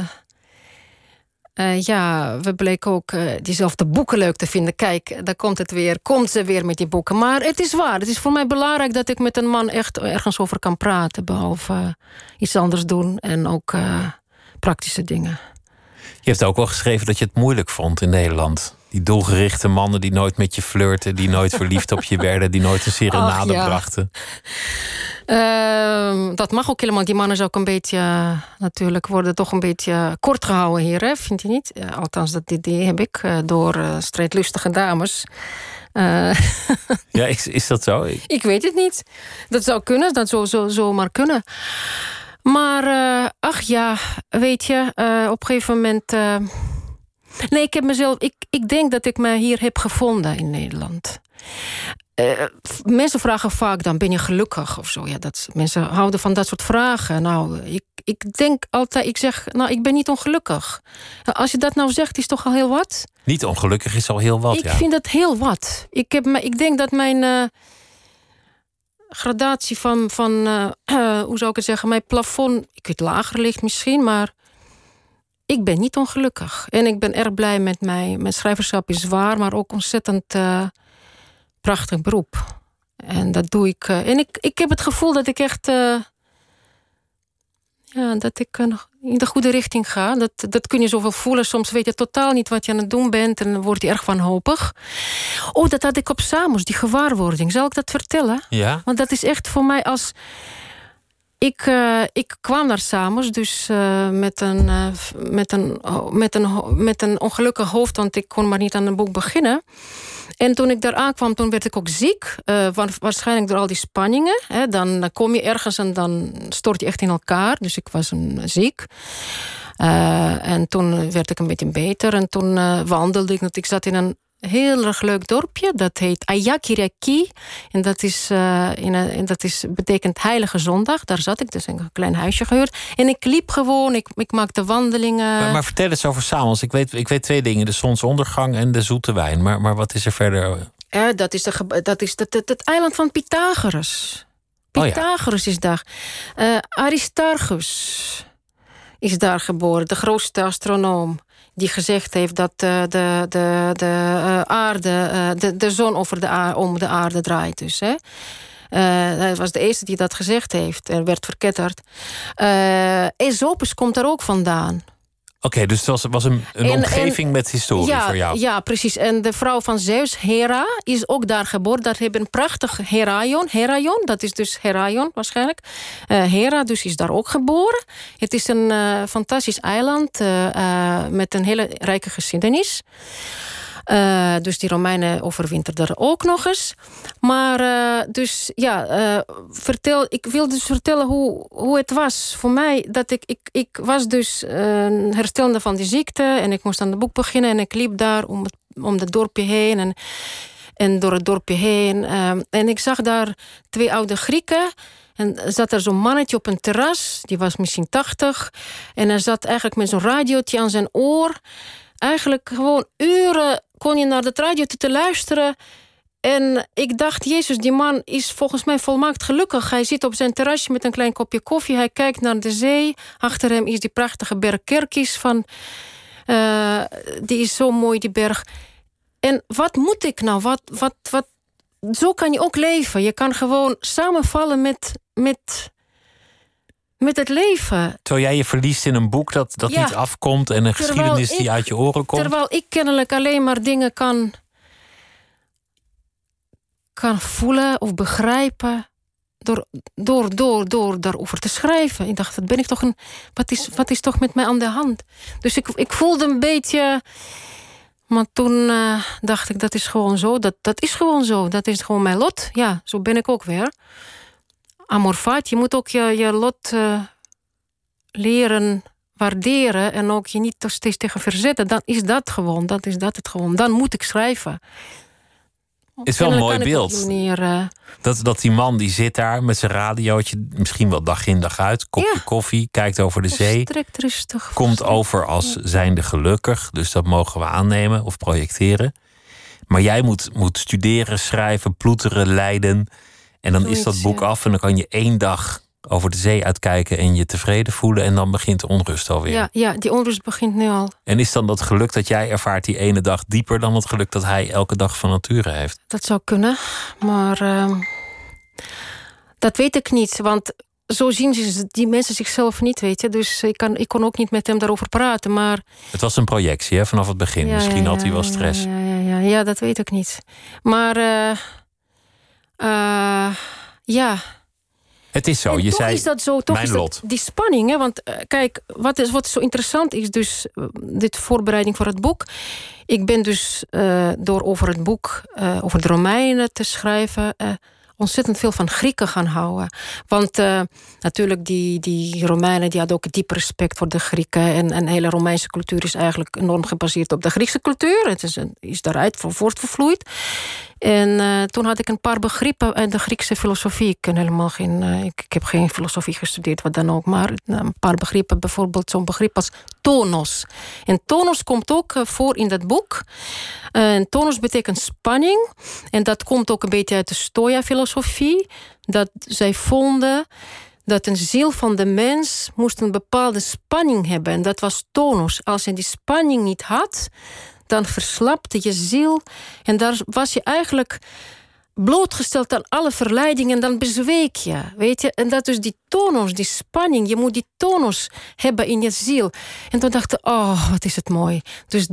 ja, we bleken ook diezelfde boeken leuk te vinden. Kijk, daar komt het weer. Komt ze weer met die boeken. Maar het is waar. Het is voor mij belangrijk dat ik met een man echt ergens over kan praten. Behalve eh, iets anders doen en ook praktische dingen. Je hebt ook wel geschreven dat je het moeilijk vond in Nederland. Die doelgerichte mannen die nooit met je flirten, die nooit verliefd op je werden, die nooit een serenade ja. brachten. Ehm, dat mag ook helemaal. Die mannen zijn ook een beetje, natuurlijk, worden toch een beetje kort gehouden hier, hè? vind je niet? Eh, althans, dat idee heb ik eh, door eh, strijdlustige dames. Ja, is, is dat zo? Ik- ik weet het niet. Dat zou kunnen, dat zou zo, zomaar kunnen. Maar, eh, ach ja, weet je, eh, op een gegeven moment. eh, nee, ik heb mezelf. Ik, ik denk dat ik me hier heb gevonden in Nederland. Mensen vragen vaak dan, ben je gelukkig of zo? Ja, dat, mensen houden van dat soort vragen. Nou, ik, ik denk altijd, ik zeg, nou, ik ben niet ongelukkig. Als je dat nou zegt, is toch al heel wat? Niet ongelukkig is al heel wat, ik ja. vind dat heel wat. Ik, heb, me- ik denk dat mijn gradatie van, van eh, hoe zou ik het zeggen, mijn plafond, ik weet lager ligt misschien, maar ik ben niet ongelukkig. En ik ben erg blij met mij. Mijn schrijverschap is zwaar, maar ook ontzettend eh, prachtig beroep. En dat doe ik. eh, en ik, ik heb het gevoel dat ik echt. ja, dat ik nog in de goede richting ga. Dat, dat kun je zoveel voelen. Soms weet je totaal niet wat je aan het doen bent. En dan word je erg wanhopig. Oh, dat had ik op Samos, die gewaarwording. Zal ik dat vertellen? Ja? Want dat is echt voor mij als. Ik, eh, ik kwam naar Samos, dus eh, met, een, eh, met, een, met, een, met een ongelukkig hoofd, want ik kon maar niet aan een boek beginnen. En toen ik daar aankwam, toen werd ik ook ziek. wa- waarschijnlijk door al die spanningen. Hè, dan, kom je ergens en dan stort je echt in elkaar. Dus ik was een, ziek. En toen werd ik een beetje beter. En toen wandelde ik. Ik zat in een heel erg leuk dorpje. Dat heet Ayakiraki. En dat, is, eh, in een, en dat is, betekent Heilige Zondag. Daar zat ik, dus een klein huisje gehuurd. En ik liep gewoon, ik, ik maakte wandelingen. Maar, maar vertel eens over Samos. Ik weet, ik weet twee dingen: de zonsondergang en de zoete wijn. Maar, maar wat is er verder? Ja, dat is, de, dat is het, het, het eiland van Pythagoras. Oh ja. Pythagoras is daar. Eh, Aristarchus is daar geboren, de grootste astronoom. Die gezegd heeft dat eh, de, de, de eh, aarde, eh, de, de zon over de aarde, om de aarde draait. Dus, hè. Hij was de eerste die dat gezegd heeft en werd verketterd. Aesopus komt daar ook vandaan. Oké, dus het was, was een, een En- omgeving en- met historie ja, voor jou. Ja, precies. En de vrouw van Zeus, Hera, is ook daar geboren. Daar hebben een prachtig Heraion. Heraion, dat is dus Heraion waarschijnlijk. Eh, Hera dus is daar ook geboren. Het is een eh, fantastisch eiland eh, met een hele rijke geschiedenis. Eh, dus die Romeinen overwinterden er ook nog eens. Maar eh, dus ja, eh, vertel, ik wil dus vertellen hoe, hoe het was voor mij. Dat ik, ik, ik was dus herstellende van die ziekte en ik moest aan het boek beginnen en ik liep daar om het, om het dorpje heen en, en door het dorpje heen. en ik zag daar twee oude Grieken. En zat er zo'n mannetje op een terras, die was misschien tachtig. En hij zat eigenlijk met zo'n radiootje aan zijn oor. Eigenlijk gewoon uren kon je naar dat radio te luisteren. En ik dacht, Jezus, die man is volgens mij volmaakt gelukkig. Hij zit op zijn terrasje met een klein kopje koffie. Hij kijkt naar de zee. Achter hem is die prachtige berg Kerkis van... eh, die is zo mooi, die berg. En wat moet ik nou? Wat, wat, wat? Zo kan je ook leven. Je kan gewoon samenvallen met, met, met het leven. Terwijl jij je verliest in een boek dat, dat Ja. niet afkomt en een geschiedenis die uit je oren komt. Terwijl ik kennelijk alleen maar dingen kan, kan voelen of begrijpen. Door, door, door, door daarover te schrijven. Ik dacht, wat ben ik toch een. Wat is, wat is toch met mij aan de hand? Dus ik, ik voelde een beetje. Maar toen eh, dacht ik, dat is gewoon zo. Dat, dat is gewoon zo. Dat is gewoon mijn lot. Ja, zo ben ik ook weer. Amorfaat, je moet ook je, je lot eh, leren waarderen en ook je niet te- steeds tegen verzetten, dan is dat gewoon, dat is dat het gewoon. Dan moet ik schrijven. Het is wel een mooi beeld. Manier, uh... dat, dat die man die zit daar met zijn radiootje, misschien wel dag in dag uit, kopje Ja. koffie, kijkt over de zee. Rustig. Komt over als zijnde gelukkig, dus dat mogen we aannemen of projecteren. Maar jij moet, moet studeren, schrijven, ploeteren, lijden. En dan is dat boek ja. af en dan kan je één dag over de zee uitkijken en je tevreden voelen. En dan begint de onrust alweer. Ja, ja, die onrust begint nu al. En is dan dat geluk dat jij ervaart die ene dag dieper dan het geluk dat hij elke dag van nature heeft? Dat zou kunnen, maar ehm, dat weet ik niet. Want zo zien ze die mensen zichzelf niet, weet je. Dus ik, kan, ik kon ook niet met hem daarover praten. Maar Het was een projectie hè, vanaf het begin. Ja, Misschien ja, had hij wel stress. Ja, ja, ja, ja, dat weet ik niet. Maar eh, eh, ja, Het is zo. En je toch zei, is dat zo, toch mijn is dat lot. die spanning. Hè? Want eh, kijk, wat, is, wat zo interessant is, dus eh, dit voorbereiding voor het boek. Ik ben dus door over het boek, over de Romeinen te schrijven, ontzettend veel van Grieken gaan houden. Want natuurlijk, die, die Romeinen die hadden ook diep respect voor de Grieken. En, en de hele Romeinse cultuur is eigenlijk enorm gebaseerd op de Griekse cultuur. Het is, een- is daaruit voor voortgevloeid. En eh, toen had ik een paar begrippen uit de Griekse filosofie. Ik, ken helemaal geen, eh, ik, ik heb geen filosofie gestudeerd, wat dan ook. Maar een paar begrippen, bijvoorbeeld zo'n begrip als tonos. En tonos komt ook eh, voor in dat boek. En tonos betekent spanning. En dat komt ook een beetje uit de Stoa-filosofie. Dat zij vonden dat een ziel van de mens moest een bepaalde spanning hebben. En dat was tonus. Als je die spanning niet had, dan verslapte je ziel. En daar was je eigenlijk blootgesteld aan alle verleidingen en dan bezweek je. Weet je? En dat is die tonus, die spanning. Je moet die tonus hebben in je ziel. En toen dacht ik, oh, wat is het mooi. Dus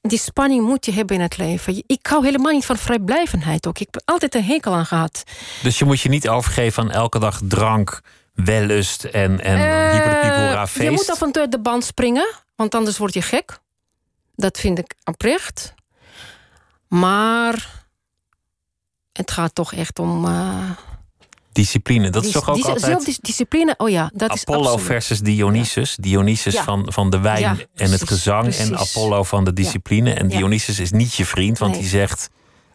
die spanning moet je hebben in het leven. Ik hou helemaal niet van vrijblijvendheid ook. Ik heb altijd een hekel aan gehad. Dus je moet je niet overgeven aan elke dag drank, wellust en, en Eh, hyperpipora feest. Je moet af en toe uit de band springen, want anders word je gek. Dat vind ik oprecht. Maar het gaat toch echt om. eh, Discipline, dat is dis- toch ook dis- altijd Zelfdiscipline, oh ja, dat is Apollo absoluut. versus Dionysus. Dionysus Ja. van, van de wijn Ja, en het precies, gezang. En. Apollo van de discipline. En. Dionysus is niet je vriend, want Nee. die zegt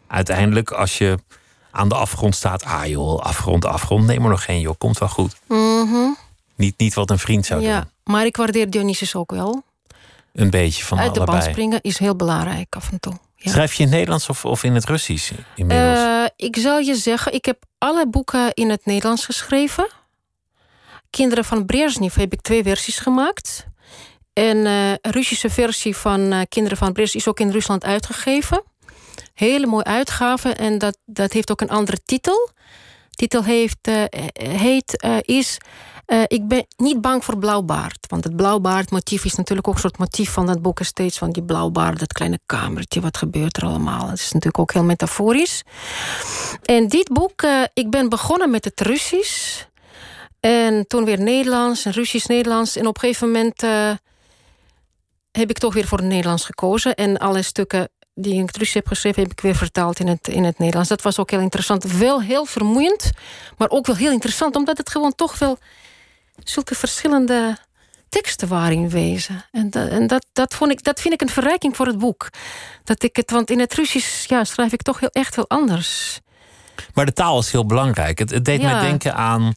uiteindelijk als je aan de afgrond staat... ah joh, afgrond, afgrond, neem er nog geen joh, komt wel goed. Mhm, Niet, niet wat een vriend zou ja, doen. maar ik waardeer Dionysus ook wel. Een beetje van Uit de band springen is heel belangrijk af en toe. Ja. Schrijf je in het Nederlands of, of in het Russisch inmiddels? Eh, ik zal je zeggen, ik heb alle boeken in het Nederlands geschreven. Kinderen van Brezhnev heb ik twee versies gemaakt. En eh, een Russische versie van eh, Kinderen van Brezhnev is ook in Rusland uitgegeven. Hele mooie uitgave en dat, dat heeft ook een andere titel. Titel heeft, eh, heet, eh, is eh, Ik ben niet bang voor blauwbaard. Want het blauwbaardmotief is natuurlijk ook een soort motief van dat boek. Steeds van die blauwbaard, dat kleine kamertje. Wat gebeurt er allemaal? Het is natuurlijk ook heel metaforisch. En dit boek, eh, ik ben begonnen met het Russisch. En toen weer Nederlands Russisch-Nederlands. En op een gegeven moment eh, heb ik toch weer voor het Nederlands gekozen. En alle stukken die ik het Russisch heb geschreven, heb ik weer vertaald in in het Nederlands. Dat was ook heel interessant. Wel heel vermoeiend, maar ook wel heel interessant, omdat het gewoon toch wel zulke verschillende teksten waren in wezen. En, dat, en dat, dat, vond ik, dat vind ik een verrijking voor het boek. Dat ik het, want in het Russisch ja, schrijf ik toch heel, echt heel anders. Maar de taal is heel belangrijk. Het, het deed Ja. mij denken aan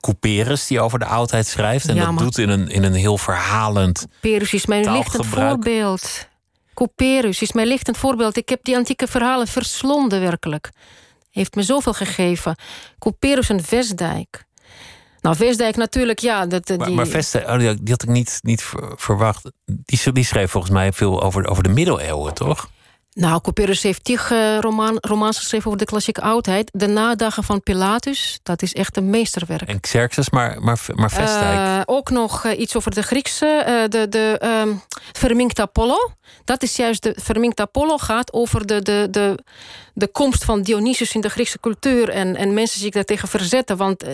Couperus, die over de oudheid schrijft. En Ja, dat maar- doet in een, in een heel verhalend. Perus is mijn lichtend voorbeeld. Couperus is mijn lichtend voorbeeld. Ik heb die antieke verhalen verslonden werkelijk. Heeft me zoveel gegeven. Couperus en Vestdijk. Nou, Vestdijk natuurlijk, ja. Dat, eh, Maar, die, maar Veste, oh, die had ik niet, niet ver- verwacht. Die, die schreef volgens mij veel over, over de middeleeuwen, toch? Nou, Couperus heeft tig eh, roman, romans geschreven over de klassieke oudheid. De nadagen van Pilatus, dat is echt een meesterwerk. En Xerxes, maar, maar, maar Vestdijk. Eh, ook nog eh, iets over de Griekse, de, de ehm verminkte Apollo. Dat is juist de verminkte Apollo gaat over de, de, de, de komst van Dionysus in de Griekse cultuur. En, en mensen zich daartegen verzetten, want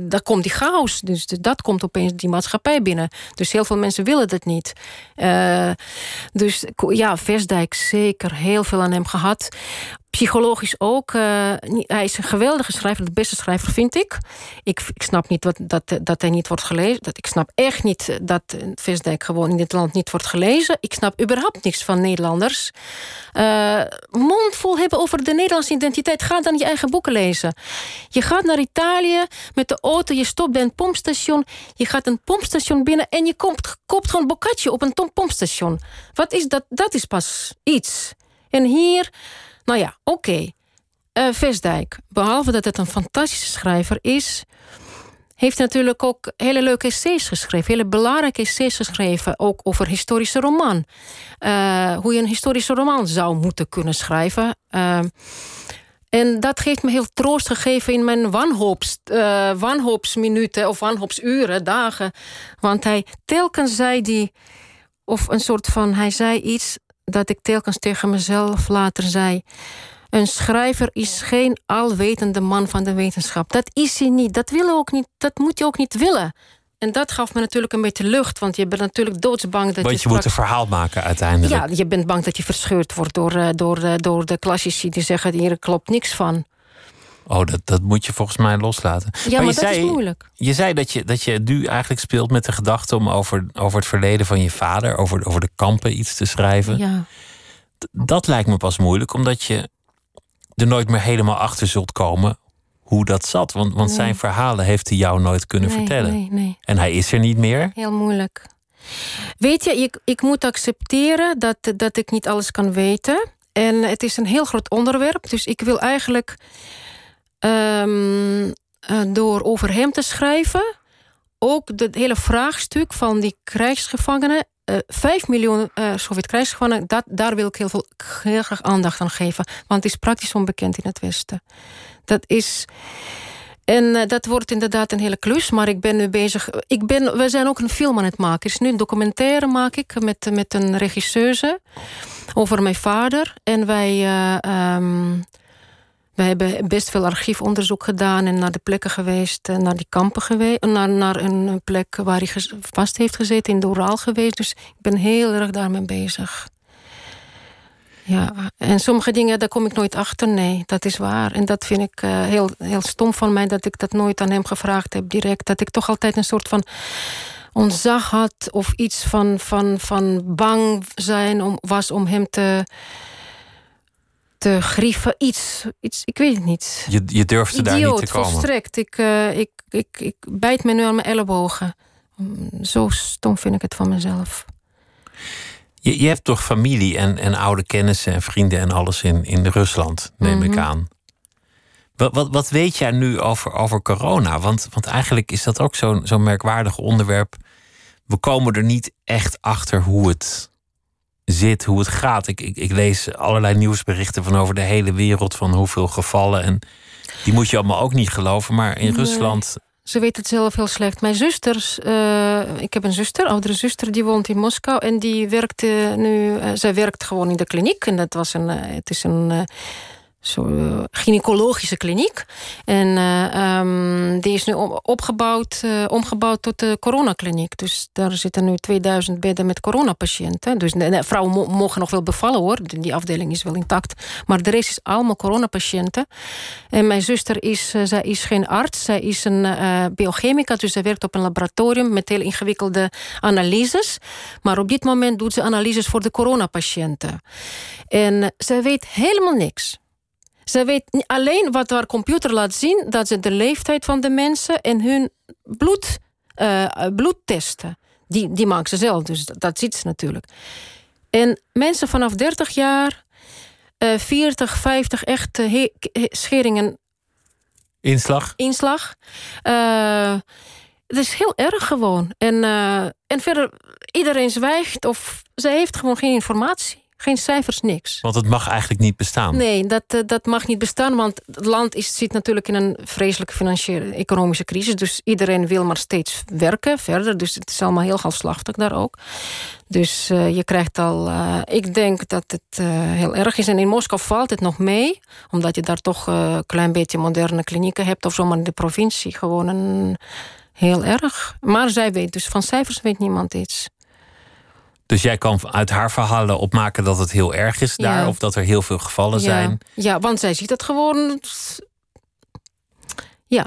daar komt die chaos. Dus dat komt opeens die maatschappij binnen. Dus heel veel mensen willen dat niet. Dus ja, Versdijk zeker heel veel aan hem gehad. psychologisch ook. Uh, hij is een geweldige schrijver, de beste schrijver vind ik. Ik, ik snap niet wat, dat, dat hij niet wordt gelezen. Dat, ik snap echt niet dat Visdijk gewoon in dit land niet wordt gelezen. Ik snap überhaupt niks van Nederlanders. Uh, mondvol hebben over de Nederlandse identiteit. Ga dan je eigen boeken lezen. Je gaat naar Italië met de auto, je stopt bij een pompstation. Je gaat een pompstation binnen en je koopt, gewoon bocatje op een pompstation. Wat is dat? Dat is pas iets. En hier nou ja, oké. Okay. Eh, behalve dat het een fantastische schrijver is... heeft natuurlijk ook hele leuke essays geschreven. Hele belangrijke essays geschreven. Ook over historische roman. Uh, hoe je een historische roman zou moeten kunnen schrijven. Uh, en dat heeft me heel troost gegeven in mijn wanhoops, uh, wanhoopsminuten of wanhoopsuren, dagen. Want hij telkens zei die, of een soort van, hij zei iets dat ik telkens tegen mezelf later zei. Een schrijver is geen alwetende man van de wetenschap. Dat is hij niet. Dat, wil ook niet. dat moet je ook niet willen. En dat gaf me natuurlijk een beetje lucht. Want je bent natuurlijk doodsbang dat want je... je moet een verhaal maken uiteindelijk. Ja, je bent bang dat je verscheurd wordt door, eh, door, eh, door de klassici... die zeggen, hier klopt niks van. Oh, dat, dat moet je volgens mij loslaten. Ja, maar, dat is moeilijk. Je zei dat je, dat je nu eigenlijk speelt met de gedachte om over, over het verleden van je vader, over, over de kampen iets te schrijven. Ja. Dat lijkt me pas moeilijk, omdat je er nooit meer helemaal achter zult komen hoe dat zat. Want, want zijn verhalen heeft hij jou nooit kunnen vertellen. Nee, nee. En hij is er niet meer. Heel moeilijk. Weet je, ik, ik moet accepteren dat, dat ik niet alles kan weten. En het is een heel groot onderwerp. Dus ik wil eigenlijk Um, door over hem te schrijven. Ook het hele vraagstuk van die krijgsgevangenen. Uh, vijf miljoen uh, Sovjet-krijgsgevangenen, dat, daar wil ik heel, veel, heel graag aandacht aan geven. Want het is praktisch onbekend in het Westen. Dat is. En dat wordt inderdaad een hele klus, maar ik ben nu bezig. Ik ben, we zijn ook een film aan het maken. is nu een documentaire maak ik met, met een regisseuse over mijn vader. En wij. Um, we hebben best veel archiefonderzoek gedaan en naar de plekken geweest, eh, naar die kampen geweest, naar, naar een plek waar hij vast heeft gezeten, in Doraal geweest. Dus ik ben heel erg daarmee bezig. Ja, en sommige dingen, daar kom ik nooit achter. Nee, dat is waar. En dat vind ik uh, heel, heel stom van mij, dat ik dat nooit aan hem gevraagd heb direct. Dat ik toch altijd een soort van ontzag had of iets van, van, van bang zijn om, was om hem te te grieven. Iets, iets ik weet het niet. Je, je durfde daar niet te komen. volstrekt. Ik, uh, ik, ik, ik bijt me nu aan mijn ellebogen. Zo stom vind ik het van mezelf. Je, je hebt toch familie en, en oude kennissen en vrienden en alles in, in Rusland, neem ik mhm. aan. Wat, wat, wat weet jij nu over, over corona? Want, want eigenlijk is dat ook zo'n zo'n merkwaardig onderwerp. We komen er niet echt achter hoe het zit, hoe het gaat. Ik, ik, ik, lees allerlei nieuwsberichten van over de hele wereld, van hoeveel gevallen. En die moet je allemaal ook niet geloven. Maar in Rusland. Ze weet het zelf heel slecht. Mijn zusters, uh, ik heb een zuster, oudere zuster, die woont in Moskou. En die werkte nu, uh, zij werkt gewoon in de kliniek. En dat was een, uh, het is een zo, uh, gynaecologische kliniek. En uh, um, die is nu opgebouwd, uh, omgebouwd tot de coronakliniek. Dus daar zitten nu 2000 bedden met coronapatiënten. Dus de, vrouwen mo mogen nog wel bevallen hoor. Die afdeling is wel intact. Maar de rest is allemaal coronapatiënten. En mijn zuster is, zij is geen arts. Zij is een biochemica. Dus zij werkt op een laboratorium met heel ingewikkelde analyses. Maar op dit moment doet ze analyses voor de coronapatiënten. En zij weet helemaal niks. Ze weet alleen wat haar computer laat zien... dat ze de leeftijd van de mensen en hun bloed, uh, bloed testen. Die, die maakt ze zelf, dus dat, ziet ze natuurlijk. En mensen vanaf 30 jaar, uh, 40, 50 echt scheringen... Inslag? Inslag. Uh, het is heel erg gewoon. En, uh, en verder, iedereen zwijgt of ze heeft gewoon geen informatie. Geen cijfers, niks. Want het mag eigenlijk niet bestaan. Nee, dat, eh, dat mag niet bestaan. Want het land is, zit natuurlijk in een vreselijke financiële economische crisis. Dus iedereen wil maar steeds werken verder. Dus het is allemaal heel halfslachtig daar ook. Dus uh, je krijgt al... Uh, ik denk dat het uh, heel erg is. En in Moskou valt het nog mee. Omdat je daar toch een klein beetje moderne klinieken hebt. Of zo, maar in de provincie gewoon een... Heel erg. Maar zij weet dus van cijfers weet niemand iets. Dus jij kan uit haar verhalen opmaken dat het heel erg is daar, Ja. of dat er heel veel gevallen zijn. Ja, want zij ziet het gewoon. Ja,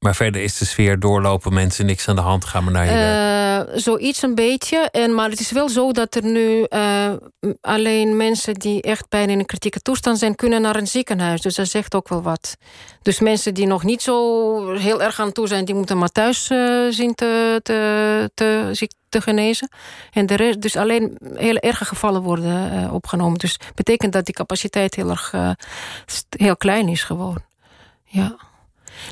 Maar verder is de sfeer doorlopen, mensen niks aan de hand, gaan maar naar je werk. Eh, zoiets een beetje. En, maar het is wel zo dat er nu eh, alleen mensen die echt bijna in een kritieke toestand zijn, kunnen naar een ziekenhuis. Dus dat zegt ook wel wat. Dus mensen die nog niet zo heel erg aan toe zijn, die moeten maar thuis eh, zien te, te, te, genezen. En de rest, dus alleen hele erge gevallen worden opgenomen. Dus betekent dat die capaciteit heel erg heel klein is gewoon. Ja.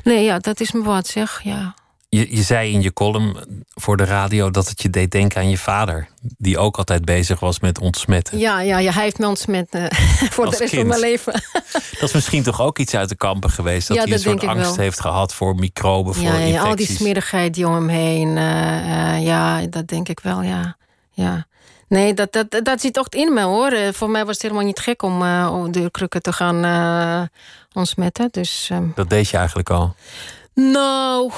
Nee, ja, dat is me wat zeg. Ja. Je, je zei in je column voor de radio dat het je deed denken aan je vader, die ook altijd bezig was met ontsmetten. Ja, ja, ja, hij heeft me ontsmet eh, voor Als de rest kind. van mijn leven. Dat is misschien toch ook iets uit de kampen geweest, dat Ja, hij een dat soort angst wel. heeft gehad voor microben, voor Ja, ja, ja, al die infecties. smerigheid die om hem heen. eh, eh, ja, dat denk ik wel, ja. ja. Nee, dat, dat, dat zit ook in me hoor. Eh, Voor mij was het helemaal niet gek om eh om de krukken te gaan eh, ontsmetten. Dus, ehm, Dat deed je eigenlijk al. nou,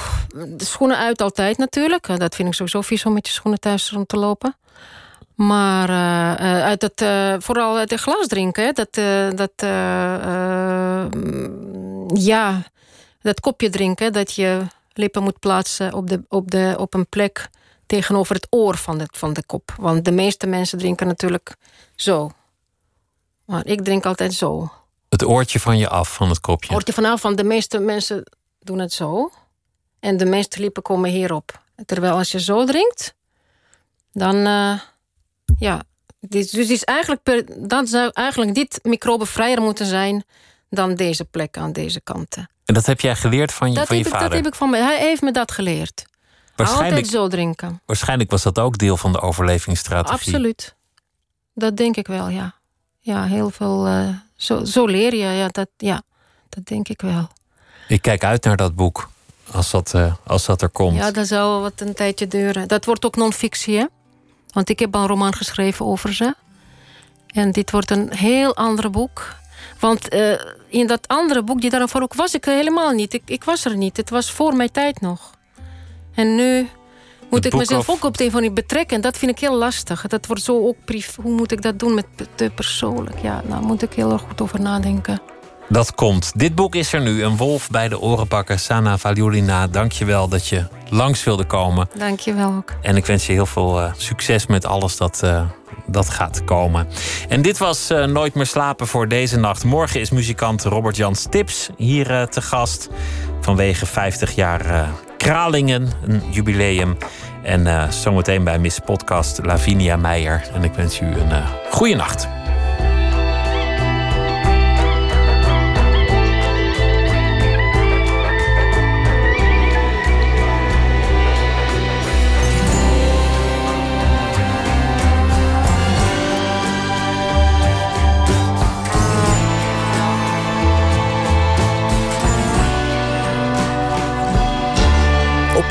de schoenen uit altijd natuurlijk. Eh, Dat vind ik sowieso vies om met je schoenen thuis rond te lopen. Maar eh, eh, uit het, eh, vooral uit het glas drinken. hè, Dat, eh, dat, eh, eh, ja, dat kopje drinken. Dat je lippen moet plaatsen op, de, op, de, op een plek tegenover het oor van de, van de kop. Want de meeste mensen drinken natuurlijk zo. Maar ik drink altijd zo. Het oortje van je af, van het kopje. Hoort je vanaf, want de meeste mensen doen het zo. En de meeste lippen komen hierop. Terwijl als je zo drinkt, dan eh, ja. Dus is eigenlijk per, dan zou eigenlijk dit microbenvrijer moeten zijn dan deze plek aan deze kanten. En dat heb jij geleerd van je, Dat van je ik, dat vader. heb ik van mij. Hij heeft me dat geleerd. Waarschijnlijk, Altijd zo drinken. waarschijnlijk was dat ook deel van de overlevingsstrategie. Absoluut. Dat denk ik wel, ja. Ja, heel veel. eh, zo, zo leer je, ja dat, ja. dat denk ik wel. Ik kijk uit naar dat boek, als dat, eh, als dat er komt. Ja, dat zou wat een tijdje duren. Dat wordt ook non-fictie, hè? Want ik heb een roman geschreven over ze. En dit wordt een heel ander boek. Want eh, in dat andere boek, die daarvoor ook was ik helemaal niet. Ik, ik was er niet. Het was voor mijn tijd nog. En nu moet ik mezelf of- ook op de een of andere betrekken. En dat vind ik heel lastig. Dat wordt zo ook privé. Hoe moet ik dat doen met te persoonlijk? Ja, daar moet ik heel erg goed over nadenken. Dat komt. Dit boek is er nu. Een wolf bij de oren pakken. Sana Valiulina, dank je wel dat je langs wilde komen. Dank je wel ook. En ik wens je heel veel eh, succes met alles dat, eh, dat gaat komen. En dit was eh, Nooit meer slapen voor deze nacht. Morgen is muzikant Robert Jan Stips hier te gast. Vanwege 50 jaar Kralingen, een jubileum. En eh, zometeen bij Miss Podcast Lavinia Meijer. En ik wens u een eh goede nacht.